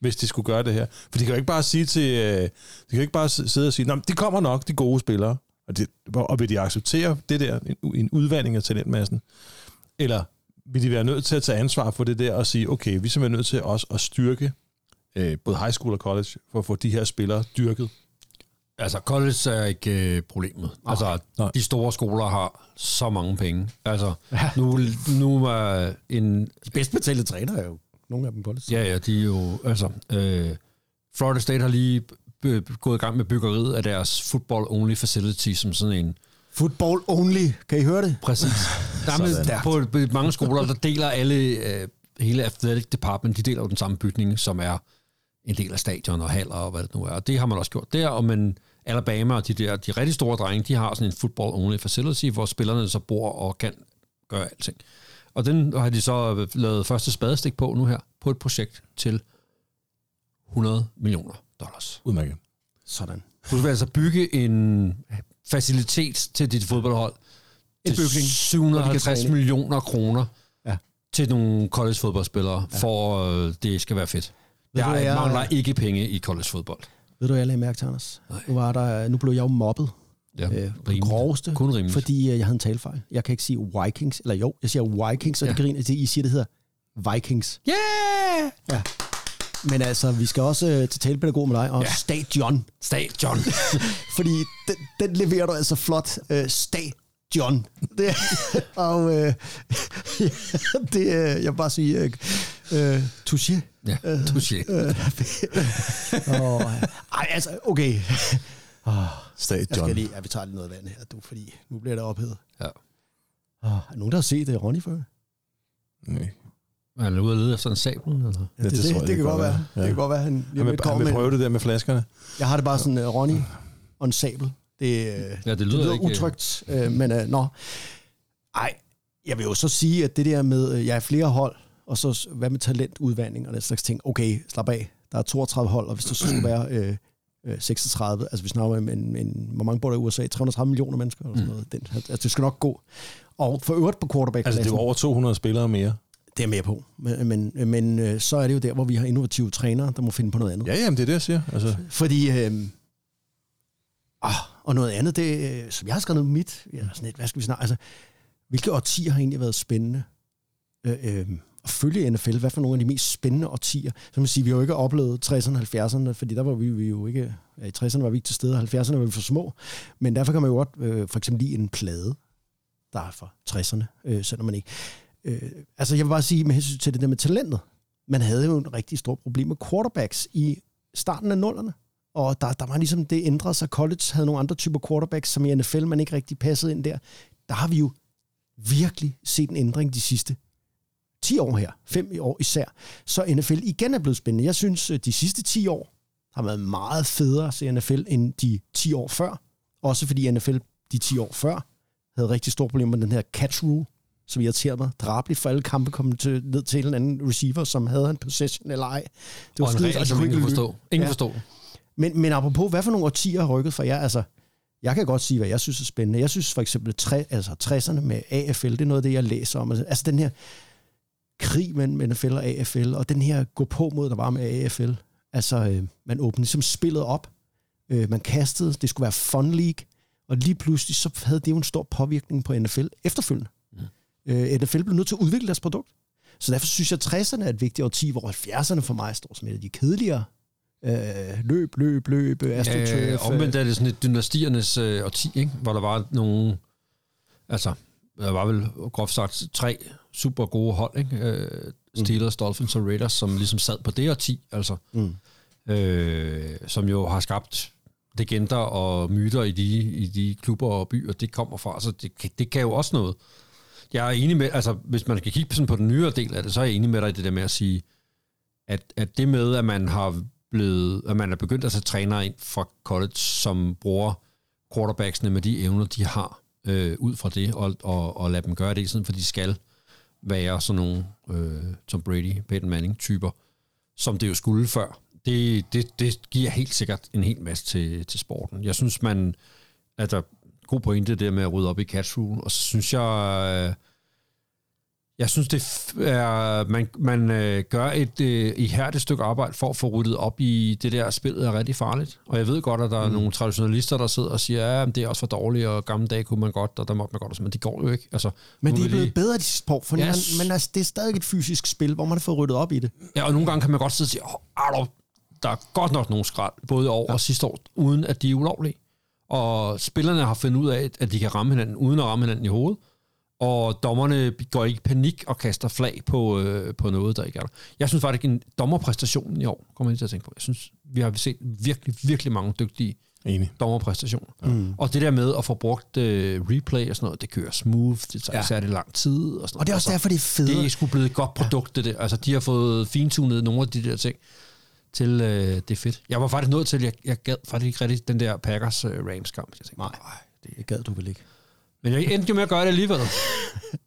Hvis de skulle gøre det her. For de kan jo ikke bare sige til... Øh, de kan jo ikke bare sidde og sige, Nå, de kommer nok, de gode spillere. Og, det, og vil de acceptere det der, en, en udvandring af talentmassen? Eller vil de være nødt til at tage ansvar for det der og sige, okay, vi er simpelthen nødt til også at styrke øh, både high school og college, for at få de her spillere dyrket? Altså, college er ikke øh, problemet. Altså, nej. de store skoler har så mange penge. Altså, nu, nu er en... Bedst betalte træner er jo nogle af dem college. Ja, ja, de er jo... Altså, øh, Florida State har lige gået i gang med byggeriet af deres football-only facility, som sådan en... Football only. Kan I høre det? Præcis. Der er på, på mange skoler, der deler alle... Øh, hele athletic department, de deler jo den samme bygning, som er en del af stadion og haller og hvad det nu er. Og det har man også gjort der, og men Alabama og de der, de rigtig store drenge, de har sådan en football-only facility, hvor spillerne så bor og kan gøre alting. Og den har de så lavet første spadestik på nu her, på et projekt til 100 millioner dollars. Udmærket. Sådan. Du vil altså bygge en facilitet til dit fodboldhold. En bygning, hvor de kan 750 træne. millioner kroner Ja. til nogle college-fodboldspillere, ja. for øh, det skal være fedt. Ved du, Jeg, hvad jeg- mangler ikke penge i college-fodbold. Ved du, hvad jeg lagde mærke til, Anders? Nu, var der, nu blev jeg jo mobbet. Ja, øh, rimeligt. groveste. Kun rimeligt. Fordi øh, jeg havde en talefejl. Jeg kan ikke sige Vikings, eller jo, jeg siger Vikings, og Ja. det griner til, I siger, det hedder Vikings. Yeah! Ja. Men altså, vi skal også øh, til talepædagog med dig, og Ja. Stadion. Stadion. Fordi den, den leverer du altså flot. Øh, stadion. John. Det, er- og øh, ja, det, er- jeg vil bare sige, øh, øh, touché. Ja, touché. Og, ej, altså, okay. Oh, Stat jeg skal John. lige, ja, vi tager lige noget vand her, du, fordi nu bliver det ophedet. Ja. Oh, er nogen, der har set det, Ronny, før? Nej. Er han ude at lede efter en sabel? Eller? Ja, det, det det, det, jeg, det, det kan kan godt være. være. Det Ja. kan godt være, han, Han lige vil, han vil prøve det der med flaskerne. Jeg har det bare sådan, uh, Ronny og en sabel. Det, øh, Ja, det det lyder, lyder ikke... utrygt, øh, men øh, nå. Ej, jeg vil jo så sige, at det der med, øh, jeg er flere hold, og så hvad med talentudvandring og den slags ting. Okay, slap af. Der er 32 hold, og hvis der så skulle være øh, øh, 36, altså vi snakker om en, en, hvor mange bor der i USA? 330 millioner mennesker eller sådan noget. Den, altså det skal nok gå. Og for øvrigt på quarterback Altså, det er jo over 200 spillere mere. det er jeg med på. Men, men, men øh, så er det jo der, hvor vi har innovative trænere, der må finde på noget andet. Ja, jamen, det er det, jeg siger. Altså, Fordi, øh, ah, og noget andet, det, øh, som jeg har skrevet på mit, ja, sådan lidt, hvad skal vi snakke, altså, hvilke årtier har egentlig været spændende øh, øh, at følge NFL? Hvad for nogle af de mest spændende årtier? Så man siger, vi har jo ikke oplevet 60'erne og 70'erne, fordi der var vi, vi jo ikke, ja, i 60'erne var vi ikke til stede, og 70'erne var vi for små, men derfor kan man jo godt øh, for eksempel lide en plade, der er fra 60'erne, øh, selvom man ikke. Øh, altså jeg vil bare sige, med hensyn til det der med talentet, man havde jo en rigtig stor problem med quarterbacks i starten af nullerne. Og der, der var ligesom, det ændrede sig. College havde nogle andre typer quarterbacks, som i NFL, man ikke rigtig passede ind der. Der har vi jo virkelig set en ændring de sidste 10 år her. 5 år især. Så NFL igen er blevet spændende. Jeg synes, øh, de sidste 10 år har været meget federe at se NFL end de 10 år før. Også fordi NFL de 10 år før havde rigtig store problemer med den her catch rule, som irriterede mig drabeligt for alle kampe kom til, ned til en anden receiver, som havde en possession eller ej. Det de som kunne ingen forstå. Ingen Ja. forstår. Men, men apropos, hvad for nogle årtier har rykket for jer? Altså, jeg kan godt sige, hvad jeg synes er spændende. Jeg synes for eksempel, tre, altså 60'erne med AFL, det er noget af det, jeg læser om. Altså den her krig mellem NFL og AFL, og den her gå på mod, der var med AFL. Altså, øh, man åbnede ligesom spillet op. Øh, man kastede, det skulle være fun league, og lige pludselig, så havde det jo en stor påvirkning på NFL efterfølgende. Mm. Øh, NFL blev nødt til at udvikle deres produkt. Så derfor synes jeg, at 60'erne er et vigtigt årti, hvor 70'erne for mig står som et af de kedeligere øh, løb, løb, løb, astroturf. Øh, omvendt er det sådan et dynastiernes øh, årti, ikke? hvor der var nogle, altså, der var vel groft sagt tre super gode hold, ikke? Øh, Steelers, Dolphins og Raiders, som ligesom sad på det årti, altså, Mm. øh, som jo har skabt legender og myter i de, i de klubber og byer, det kommer fra, så det, kan- det kan jo også noget. Jeg er enig med, altså hvis man skal kigge sådan på den nyere del af det, så er jeg enig med dig i det der med at sige, at, at det med, at man har blevet, at man er begyndt at tage trænere ind fra college, som bruger quarterbacksene med de evner, de har, øh, ud fra det, og, og, og lade dem gøre det, sådan for de skal være sådan nogle øh, Tom Brady, Peyton Manning-typer, som det jo skulle før. Det, det, det giver helt sikkert en hel masse til, til sporten. Jeg synes, man, Altså, god pointe det med at rydde op i catch rule, og så synes jeg, øh, jeg synes, det er, man, man øh, gør et øh, ihærdigt stykke arbejde for at få ryddet op i det der spillet er rigtig farligt. Og jeg ved godt, at der er nogle traditionalister, der sidder og siger, ja, men det er også for dårligt, og gamle dage kunne man godt, og der måtte man godt, men det går jo ikke. Altså, Men det er blevet bedre de sidste par år, for Ja, man, men altså, det er stadig et fysisk spil, hvor man har fået ryddet op i det. Ja, og nogle gange kan man godt sidde og sige, oh, er der, er godt nok nogle skrald, både år ja. og sidste år, uden at de er ulovlige. Og spillerne har fundet ud af, at de kan ramme hinanden, uden at ramme hinanden i hovedet. Og dommerne går ikke i panik og kaster flag på, øh, på noget, der ikke er der. Jeg synes faktisk, en dommerpræstation i år, kommer jeg til at tænke på. Jeg synes, vi har set virkelig, virkelig mange dygtige Enig. dommerpræstationer. Mm. Og det der med at få brugt øh, replay og sådan noget, det kører smooth, det tager Ja. ja. særlig lang tid. Og, sådan Og det er også noget. derfor, det er federe. Det er sgu blevet et godt produkt, det der. Altså, de har fået fintunet nogle af de der ting til, øh, det er fedt. Jeg var faktisk nødt til, jeg, jeg gad faktisk ikke rigtig den der Packers øh, Rams kamp. Jeg tænkte, Nej, det gad du vel ikke. Men jeg endte jo med at gøre det alligevel.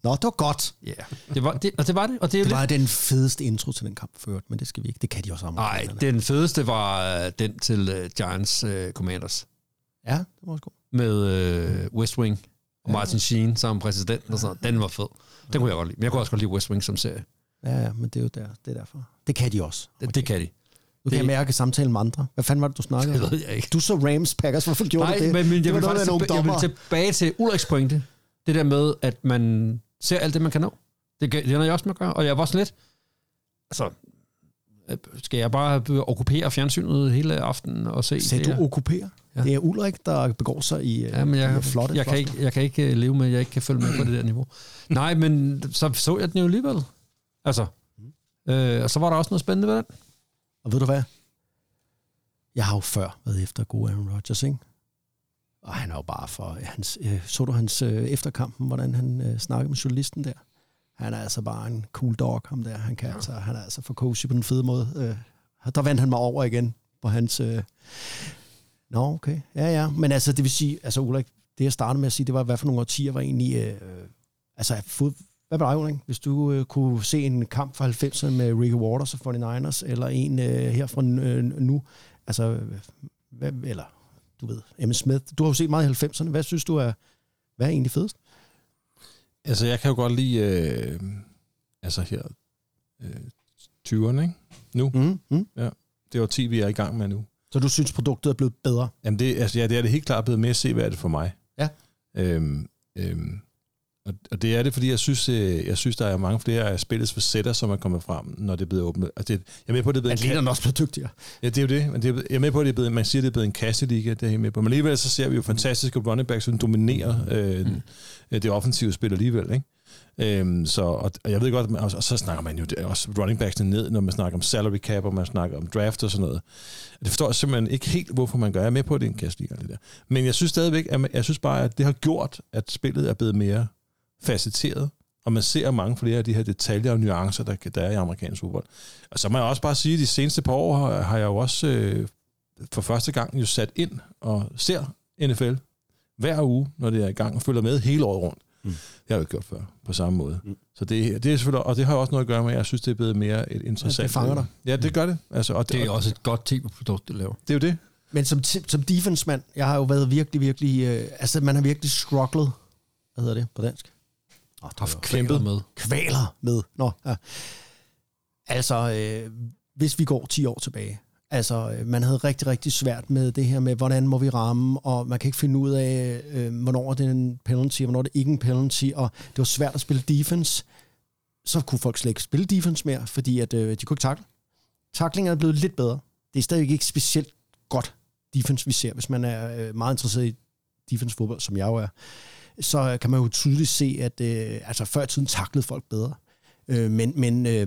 Nå, det var godt. Ja, yeah. det var det, og det var det. Og det, Det lidt- var den fedeste intro til den kamp ført, men det skal vi ikke. Det kan de også Nej, amerikanerne. den fedeste var øh, den til øh, Giants øh, Commanders Ja, det var også godt. med øh, West Wing og Martin Sheen som præsident og sådan noget. Den var fed. Den kunne jeg godt lide. Men jeg kunne også godt lide West Wing som serie. Ja, ja, men det er jo der, det er derfor. Det kan de også. Det, det kan de. Du kan det- mærke samtalen med andre. Hvad fanden var det, du snakkede Det om? ved jeg ikke. Du så Rams Packers. Hvorfor gjorde Nej, du det? men, men det jeg, var vil faktisk nogle jeg vil tilbage til Ulriks pointe. Det der med, at man ser alt det, man kan nå. Det, det ender jeg også med at gøre. Og jeg var sådan lidt... Altså, øh, skal jeg bare okkupere fjernsynet hele aftenen og se Sagde det du okkupere? Ja. Det er Ulrik, der begår sig i, Ja, men jeg, flotte jeg, kan ikke, jeg kan ikke øh, leve med, jeg ikke kan følge med på det der niveau. Nej, men så så jeg den jo alligevel. Altså, øh, og så var der også noget spændende ved den. Og ved du hvad? Jeg har jo før været efter gode Aaron Rodgers, ikke? Og han er jo bare for... Hans, øh, så du hans øh, efterkampen, hvordan han øh, snakkede med journalisten der? Han er altså bare en cool dog, ham der. Han, kan altså, han er altså for cozy på den fede måde. Øh, der vandt han mig over igen på hans... Øh... Nå, okay. Ja, ja. Men altså, det vil sige... Altså, Ulrik, det jeg startede med at sige, det var, hvad for nogle årtier var egentlig... Øh, øh altså, fod, hvad med dig, Ulrik? Hvis du øh, kunne se en kamp fra 90'erne med Ricky Waters og 49ers, eller en øh, her fra øh, nu, altså, hvad, eller du ved, Emmitt Smith. Du har jo set meget i 90'erne. Hvad synes du er, hvad er egentlig fedest? Altså, jeg kan jo godt lide, øh, altså her, øh, 20'erne, ikke? Nu. Mm, mm. Det er jo 10, vi er i gang med nu. Så du synes, produktet er blevet bedre? Jamen, det, altså, ja, det er det helt klart blevet mere se, hvad er det for mig. Ja. Øhm, øhm, og, og det er det, fordi jeg synes, øh, jeg synes der er mange flere af spillets facetter, som er kommet frem, når det er blevet åbnet. Altså, det, jeg er med på, at det er blevet en Atleterne er også blevet dygtigere. Ja, det er jo det. Men det er, jeg er med på, at det er blevet, man siger, at det er blevet en kasteliga, det er jeg med på. Men alligevel så ser vi jo fantastiske running backs, som dominerer øh, mm. det offensive spil alligevel. Ikke? Øhm, så, og, og jeg ved godt, og, og så snakker man jo det, også running backs ned, når man snakker om salary cap, og man snakker om draft og sådan noget. Det forstår jeg simpelthen ikke helt, hvorfor man gør. Jeg er med på, at det er en kasteliga, det der. Men jeg synes stadigvæk, at man, jeg synes bare, at det har gjort, at spillet er blevet mere facetteret, og man ser mange flere af de her detaljer og nuancer, der, der er i amerikansk fodbold. Og så må jeg også bare sige, at de seneste par år har, har jeg jo også øh, for første gang jo sat ind og ser NFL hver uge, når det er i gang, og følger med hele året rundt. Mm. Det har jeg jo ikke gjort før, på samme måde. Mm. Så det, det er selvfølgelig, og det har også noget at gøre med, at jeg synes, det er blevet mere et interessant. Ja, det fanger dig. Ja, det gør det. Altså, og Det er og, også et godt tv-produkt, det laver. det er jo det. Men som, som defense-mand, jeg har jo været virkelig, virkelig... Øh, altså, man har virkelig strugglet. Hvad hedder det på dansk? Oh, Haft kæmpet med. kvaler med. Nå, ja. Altså, øh, hvis vi går 10 år tilbage, altså, øh, man havde rigtig, rigtig svært med det her med, hvordan må vi ramme, og man kan ikke finde ud af, øh, hvornår er det en penalty, og hvornår er det ikke en penalty, og det var svært at spille defense. Så kunne folk slet ikke spille defense mere, fordi at, øh, de kunne ikke takle. Taklingen er blevet lidt bedre. Det er stadig ikke specielt godt defense, vi ser, hvis man er øh, meget interesseret i defense fodbold, som jeg jo er så kan man jo tydeligt se, at øh, altså før i tiden taklede folk bedre. Øh, men men øh,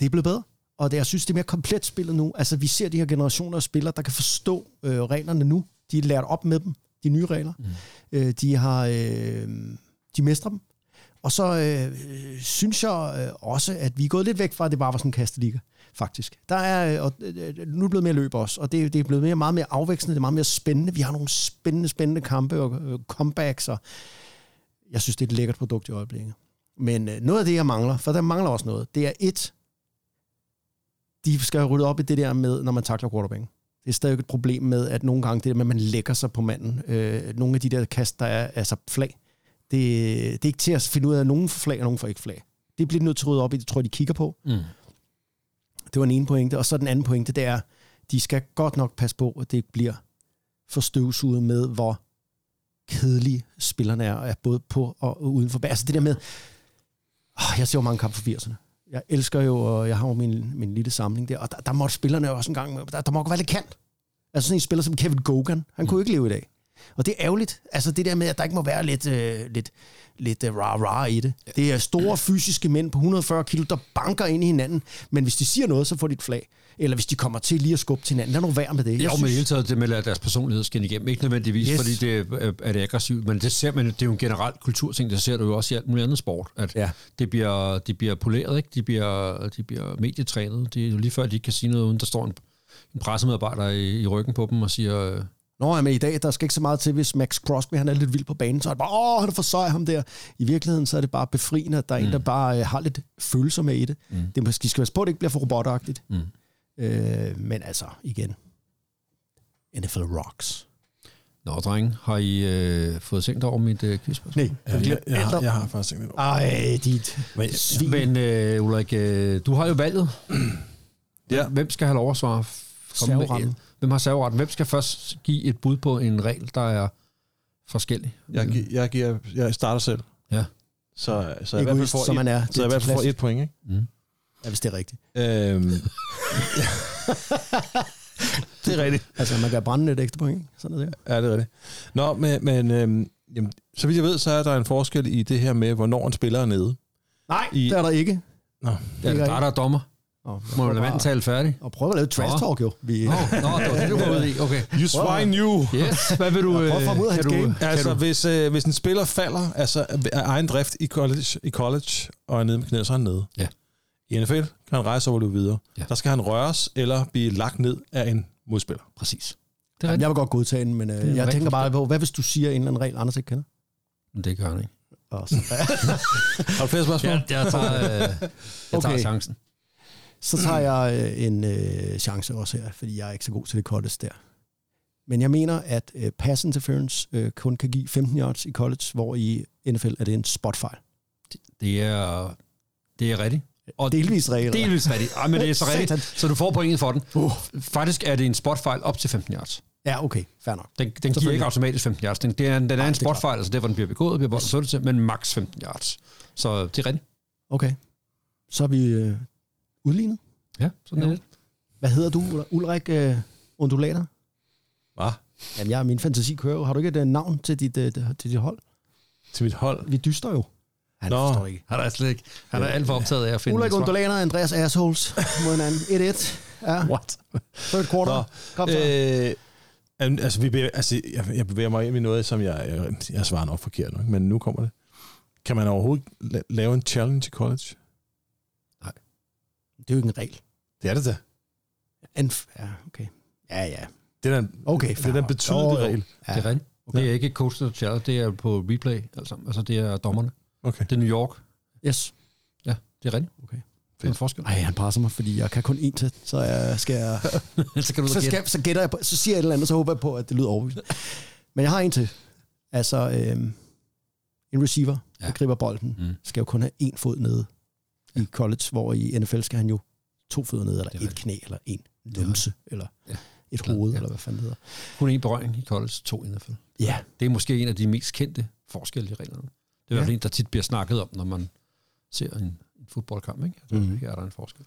det er blevet bedre, og det, jeg synes, det er mere komplet spillet nu. Altså, vi ser de her generationer af spillere, der kan forstå øh, reglerne nu. De er lært op med dem, de nye regler. Mm. Øh, de har, øh, de mestrer dem. Og så øh, synes jeg øh, også, at vi er gået lidt væk fra, at det bare var sådan en kasteliga, faktisk. Der er, øh, og, øh, øh, nu er det blevet mere løb også, og det, det er blevet mere, meget mere afvekslende, det er meget mere spændende. Vi har nogle spændende, spændende kampe og øh, comebacks, og jeg synes, det er et lækkert produkt i øjeblikket. Men øh, noget af det, jeg mangler, for der mangler også noget, det er et, de skal rydde op i det der med, når man takler quarterback. Det er stadig et problem med, at nogle gange det der med, at man lægger sig på manden. Øh, nogle af de der kast, der er altså flag, det, det er ikke til at finde ud af, at nogen får flag, og nogen får ikke flag. Det bliver de nødt til at rydde op i, det tror jeg, de kigger på. Mm. Det var den ene pointe. Og så den anden pointe, det er, de skal godt nok passe på, at det ikke bliver for støvsuget med, hvor kedelige spillerne er, er både på og uden for. Altså det der med, åh, jeg ser jo mange kampe for 80'erne. Jeg elsker jo, og jeg har jo min, min lille samling der, og der, der måtte spillerne også en gang med, der, der må godt være lidt kant. Altså sådan en spiller som Kevin Gogan, han kunne ikke leve i dag. Og det er ærgerligt. Altså det der med, at der ikke må være lidt, øh, lidt, lidt uh, rah-rah i det. Det er store fysiske mænd på 140 kilo, der banker ind i hinanden. Men hvis de siger noget, så får de et flag. Eller hvis de kommer til lige at skubbe til hinanden. Lad nu være med det. Jo, Jeg men i hele taget det med at deres personlighed skinne igennem. Ikke nødvendigvis, Yes. fordi det er, er det aggressivt, men det ser man, det er jo en generel kulturting, det ser du jo også i alt muligt andet sport, at Ja. ja. det bliver, de bliver poleret, ikke? De bliver, de bliver medietrænet. Det er jo lige før, de ikke kan sige noget, uden der står en, en pressemedarbejder i, i ryggen på dem og siger, øh, Nå, men i dag, der skal ikke så meget til, hvis Max Crosby han er lidt vild på banen, så er det bare, åh, han er for sej ham der. I virkeligheden, så er det bare befriende, at der er mm. en, der bare øh, har lidt følelser med i det. Mm. det måske- skal passe på, at det ikke bliver for robotagtigt. Mm. Øh, men altså, igen, NFL rocks. Nå, drenge, har I øh, fået tænkt over mit øh, quizspørgsmål? Nej, Ja, jeg, jeg, har, jeg har faktisk tænkt over. Ej, dit Men, svin. Men øh, Ulrik, øh, du har jo valget. Ja. Hvem skal have lov at svare? Kom med. Hvem har serveretten? Hvem skal først give et bud på en regel, der er forskellig? jeg, gi- jeg, giver, jeg starter selv. Ja. Så, så jeg i hvert fald Egoist, får som man et, er. så jeg i hvert fald får et point, ikke? Ja, hvis det er rigtigt. Øhm, Det er det er rigtigt. Altså, man kan brænde et ekstra point, ikke? Sådan er det. Ja, det er rigtigt. Nå, men, men øhm, jamen, så vidt jeg ved, så er der en forskel i det her med, hvornår en spiller er nede. Nej, I- det er der ikke. Nå, Ja, der er der dommer. Og, Må du lade manden tale færdig? og prøve at lave trash talk, jo. Vi, Nå, nå, det var det, du var ude i. Okay. you swine you! Yes, hvad vil du... Prøv at få ham ud af hans game. Altså, hvis, øh, hvis en spiller falder altså, af egen drift i college, i college og er nede med knæet, så er han nede. Ja. I NFL kan han rejse sig og løbe videre. Ja. Der skal han røres eller blive lagt ned af en modspiller. præcis. Det er Jamen, rigtigt. jeg vil godt godtage den, men øh, jeg tænker bare på, hvad hvis du siger en eller anden regel, Anders ikke kender? Men Det gør han ikke. Og så, Har du flere spørgsmål? Ja, jeg tager, øh, jeg tager Okay. chancen. Så tager jeg øh, en øh, chance også her, fordi jeg er ikke så god til det college der. Men jeg mener, at øh, pass interference øh, kun kan give 15 yards i college, hvor i NFL er det en spotfejl. Det er, det er rigtigt. Og Delvis eller? Delvis rigtigt. Ej, men det er så rigtigt, så du får pointet for den. Uh. Faktisk er det en spotfejl op til 15 yards. Ja, okay, fair nok. Den, den giver ikke automatisk 15 yards. Den, det er, en- den er Nej, en det spotfejl, altså derfor den bliver begået, bliver bolden til, men max 15 yards. Så det er rigtigt. Okay. Så er vi øh, udlignet. Ja, sådan er Ja. det. Hvad hedder du, Ul- Ulrik øh, Undulater? Hvad? Jamen, jeg, min fantasi kører jo. Har du ikke et øh, navn til dit, øh, til dit hold? Til mit hold. Vi dyster jo. Han Nå. forstår ikke. Han er slet ikke. Han er alt for optaget af at finde Ulrik. Undulater og Andreas Assholes mod hinanden. 1-1. Ja, What? third quarter. Nå. Kom så. Øh, altså, vi bevæger, altså, jeg, jeg bevæger mig ind i noget, som jeg, jeg, jeg svarer nok forkert, nok, men nu kommer det. Kan man overhovedet la- lave en challenge i college? Det er jo ikke en regel. Det er det da. En, ja, okay. Ja, ja. Det er en, Okay, det er en betydelig jo. regel. ja. Det er rigtigt. Okay. Det er ikke coach og challenge, det er på replay. Altså, altså det er dommerne. Okay. Det er New York. Yes. Ja, det er rigtigt. Okay. Det er en forskel. Ej, han presser mig, fordi jeg kan kun én til, så jeg skal jeg, så kan du så, skal, så gætter jeg på, så siger jeg et eller andet, så håber jeg på, at det lyder overbevisende. Men jeg har en til. Altså, øhm, en receiver, ja. der griber bolden, Mm. skal jo kun have én fod nede i college, hvor i NFL skal han jo to fødder nede, eller er et knæ, eller en numse, eller Ja. et Klart, hoved, ja. eller hvad fanden det hedder. Kun en berøring i college, to i NFL. Ja, Det er måske en af de mest kendte forskelle i reglerne. Det er i hvert fald en, der tit bliver snakket om, når man ser en, en fodboldkamp. Ikke? Altså, Mhm. mm. Her er der en forskel.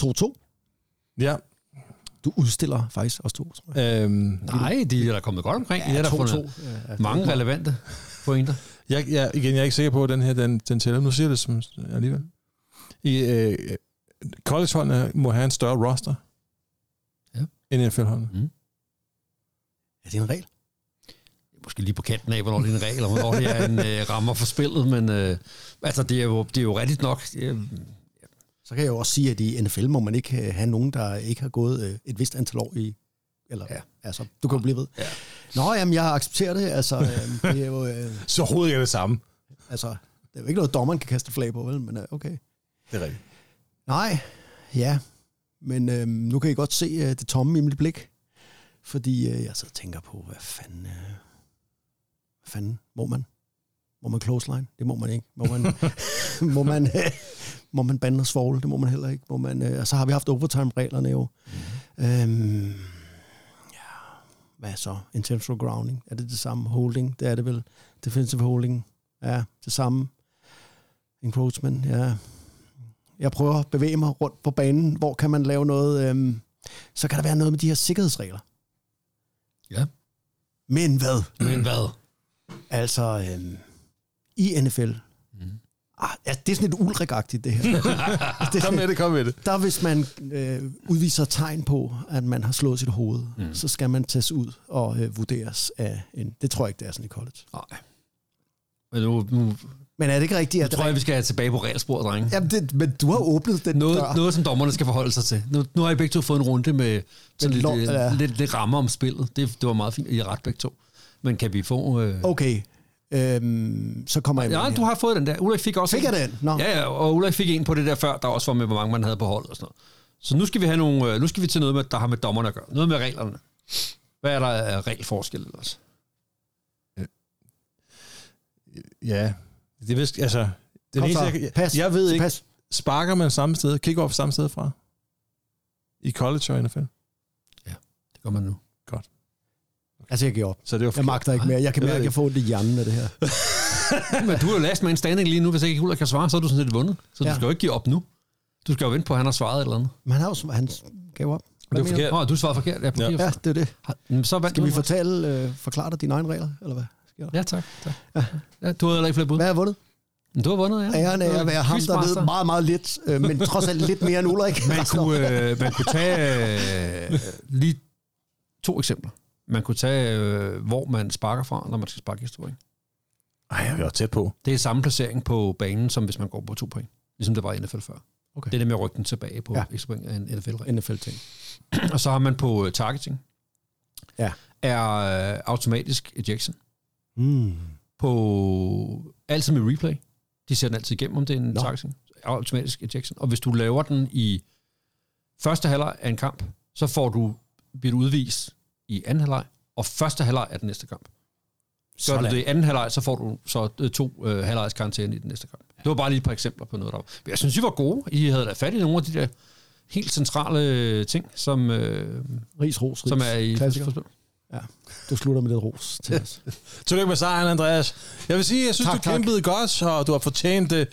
2-2. Ja. Du udstiller faktisk også to, tror jeg. Øhm, Nej, de er da kommet godt omkring. Ja, de er der 2-2. fundet Ja, mange relevante pointer. Jeg, jeg, igen, jeg er ikke sikker på, at den her, den, den tæller. Nu siger det som, alligevel. I, øh, collegeholdene må have en større roster Ja. end NFL-holdene. Er det en regel? Måske lige på kanten af, hvornår det er en regel, og hvornår det er en øh, rammer for spillet, men øh, altså, det er, jo, det er jo rigtigt nok. Øh, Så kan jeg jo også sige, at i NFL må man ikke øh, have nogen, der ikke har gået øh, et vist antal år i... Eller, ja. Altså, du kan jo blive ved. Ja. Nå, jamen, jeg accepterer det. Altså, øh, det er jo... Øh, Så overhovedet ikke det samme. altså, det er jo ikke noget, dommeren kan kaste flag på, vel? Men øh, okay. Det er rigtigt. Nej, ja. Men øh, nu kan I godt se øh, det tomme i mit blik. Fordi øh, jeg så tænker på, hvad fanden... Øh, hvad fanden må man? Må man close line? Det må man ikke. Må man, må man, øh, må man bande og svogle? Det må man heller ikke. Må man, øh, og så har vi haft overtime-reglerne jo. Mm. Øhm, hvad så? Intentional grounding. Er det det samme? Holding? Det er det vel. Defensive holding. Ja, det samme. Encroachment, ja. Jeg prøver at bevæge mig rundt på banen. Hvor kan man lave noget? Øhm, så kan der være noget med de her sikkerhedsregler. Ja. Men hvad? men hvad? Altså, øhm, i NFL. Ah, ja, det er sådan lidt ulrigagtigt det her. det, Kom med det, kom med det. der hvis man øh, udviser tegn på, at man har slået sit hoved, mm. Så skal man tages ud og øh, vurderes af en... Det tror jeg ikke, det er sådan i college. Nej. Men nu, nu, Men er det ikke rigtigt, at... tror jeg, vi skal tilbage på regelsporet, drenge. Jamen, det, men du har åbnet den Noget, dør. noget, som dommerne skal forholde sig til. Nu, nu har I begge to fået en runde med sådan lidt, lov- lidt, ja. lidt, lidt rammer om spillet. Det, det var meget fint, I er ret begge to. Men kan vi få... Øh... Okay, øhm, så kommer jeg med Ja, her. du har fået den der. Ulrik fik også Fik en. jeg den? Nå. Ja, ja, og Ulrik fik en på det der før, der også var med, hvor mange man havde på holdet og sådan noget. Så nu skal vi have nogle, øh, nu skal vi til noget, med, der har med dommerne at gøre. Noget med reglerne. Hvad er der af regelforskel ellers? Ja, det vidst, altså... Den Kom eneste, så. jeg, Pas. jeg ved ikke, Pas. sparker man samme sted, kick-off samme sted fra? I college og NFL? Det gør man nu. Altså, jeg giver op. Så det er jo Jeg magter ikke mere. Jeg kan mærke, at jeg får det i hjernen af det her. Men du er jo last man standing lige nu. Hvis ikke Ulrik kan svare, så er du sådan set vundet. Så du Ja. skal jo ikke give op nu. Du skal jo vente på, at han har svaret et eller andet. Men han, har jo, han gav op. Det var forkert. Nå, du svarede forkert. Ja, på Ja. ja. Ja, det er det. Så vandt Skal du. vi fortælle, øh, forklare dig dine egne regler, eller hvad? sker der? Ja, tak. tak. Ja, du havde heller ikke flere bud. Hvad har vundet? Du har vundet, ja. Æren af at være ham, der ved meget, meget lidt, øh, men trods alt lidt mere end Ulrik. Man kunne, øh, man kunne tage øh, lige to eksempler. Man kunne tage, øh, hvor man sparker fra, når man skal sparke point. Ej, jeg var tæt på. Det er samme placering på banen, som hvis man går på to point. Ligesom det var i NFL før. Okay. Det er det med at rykke den tilbage på Ja. ekstra point af en. NFL-ting. Og så har man på øh, targeting. Ja. Er øh, automatisk ejection. Mm. På, altid med replay. De ser den altid igennem, om det er en Nå. targeting. Automatisk ejection. Og hvis du laver den i første halvleg af en kamp, så får du, bliver du udvist i anden halvleg, og første halvleg af den næste kamp. Gør du Sådan. det i anden halvleg, så får du så øh, to øh, halvlejes karantæne i den næste kamp. Det var bare lige et par eksempler på noget, der var. Men jeg synes, I var gode. I havde da fat i nogle af de der helt centrale ting, som, øh, Ris, ros, ris. som er i fodspil. Ja, du slutter med lidt ros til os. Tillykke med sejren, Andreas. Jeg vil sige, jeg synes, Tak, tak, du tak. kæmpede godt, og du har fortjent øh,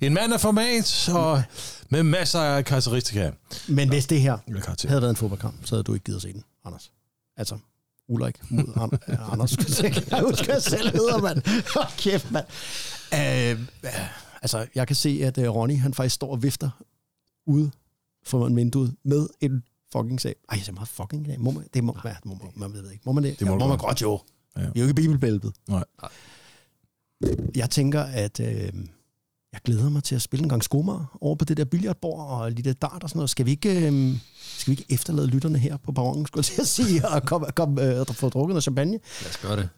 en mand af format, og med masser af karakteristika. Men hvis det her havde været en fodboldkamp, så havde du ikke givet at se den, Anders. Altså, Ulrik mod An- Anders. Jeg husker jeg selv hedder, mand. Hold kæft, mand. Øh, altså, jeg kan se, at uh, Ronny, han faktisk står og vifter ude foran vinduet med en fucking sag. Ej, siger meget fucking sag. Må man, det må, det må man, man ved ikke. Må man det? Det må ja, må man godt. jo. Ja. Vi er jo ikke i bibelbæltet. Nej. Jeg tænker, at øh, jeg glæder mig til at spille en gang skomar over på det der billiardbord og lidt dart og sådan noget. Skal vi ikke, øh, skal vi ikke efterlade lytterne her på barongen, skulle jeg til at sige, og komme kom, øh, og få drukket noget champagne? Lad os gøre det.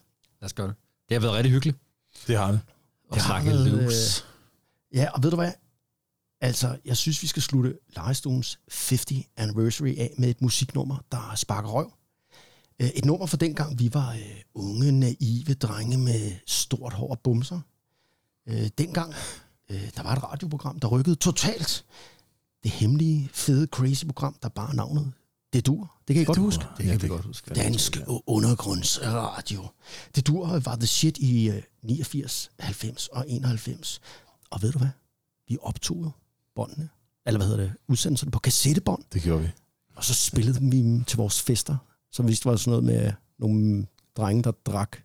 Lad os gøre det. Det har været rigtig hyggeligt Det har det. at Det snakke løs. Ja, og ved du hvad? Altså, jeg synes, vi skal slutte Lejestuens 50 anniversary af med et musiknummer, der sparker røv. Øh, Et nummer fra dengang, vi var øh, unge, naive drenge med stort hår og bumser. Øh, dengang, øh, der var et radioprogram, der rykkede totalt. Det hemmelige, fede, crazy program, der bare navnet. Det dur. Det kan I godt huske. Det kan vi godt huske. Dansk undergrundsradio. Det dur var the shit i øh, 89, 90 og 91. Og ved du hvad? Vi optog båndene, eller hvad hedder det, udsendelserne på kassettebånd, Det gjorde vi. og så spillede vi dem til vores fester, som vist var sådan noget med nogle drenge, der drak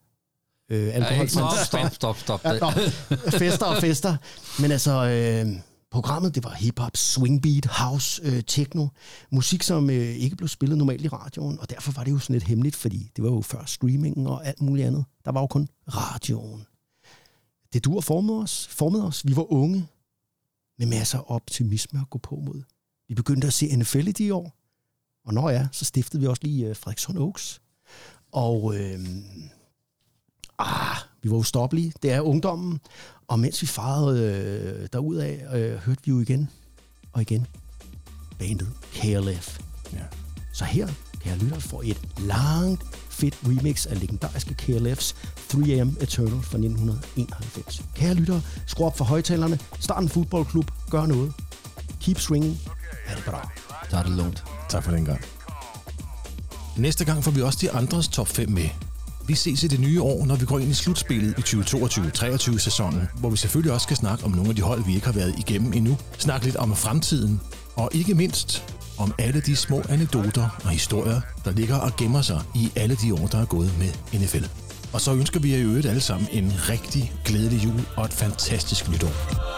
øh, Ja, alkohol. ikke, stop, stop, stop, stop. Ja, fester og fester. Men altså, øh, programmet, det var hip-hop, swingbeat, house, øh, techno. Musik, som øh, ikke blev spillet normalt i radioen, og derfor var det jo sådan lidt hemmeligt, fordi det var jo før streamingen og alt muligt andet. Der var jo kun radioen. Det dur formede os, formede os. Vi var unge, med masser af optimisme at gå på mod. Vi begyndte at se NFL i de år, og når ja, så stiftede vi også lige øh, Frederikshund Oaks. Og øh, ah, vi var ustoppelige. Det er ungdommen. Og mens vi farede øh, derudad, øh, hørte vi jo igen og igen bandet KLF. Ja. Så her, kære lytter, får I et langt, fedt remix af legendariske KLF's 3AM Eternal fra 1991. Kære lytter, skru op for højtalerne, start en fodboldklub, gør noget. Keep swinging. Ha' det bra. Der er det lungt. Tak for den gang. Næste gang får vi også de andres top 5 med. Vi ses i det nye år, når vi går ind i slutspillet i 2022-23 sæsonen, hvor vi selvfølgelig også skal snakke om nogle af de hold, vi ikke har været igennem endnu. Snakke lidt om fremtiden, og ikke mindst om alle de små anekdoter og historier, der ligger og gemmer sig i alle de år, der er gået med NFL. Og så ønsker vi jer i øvrigt alle sammen en rigtig glædelig jul og et fantastisk nytår.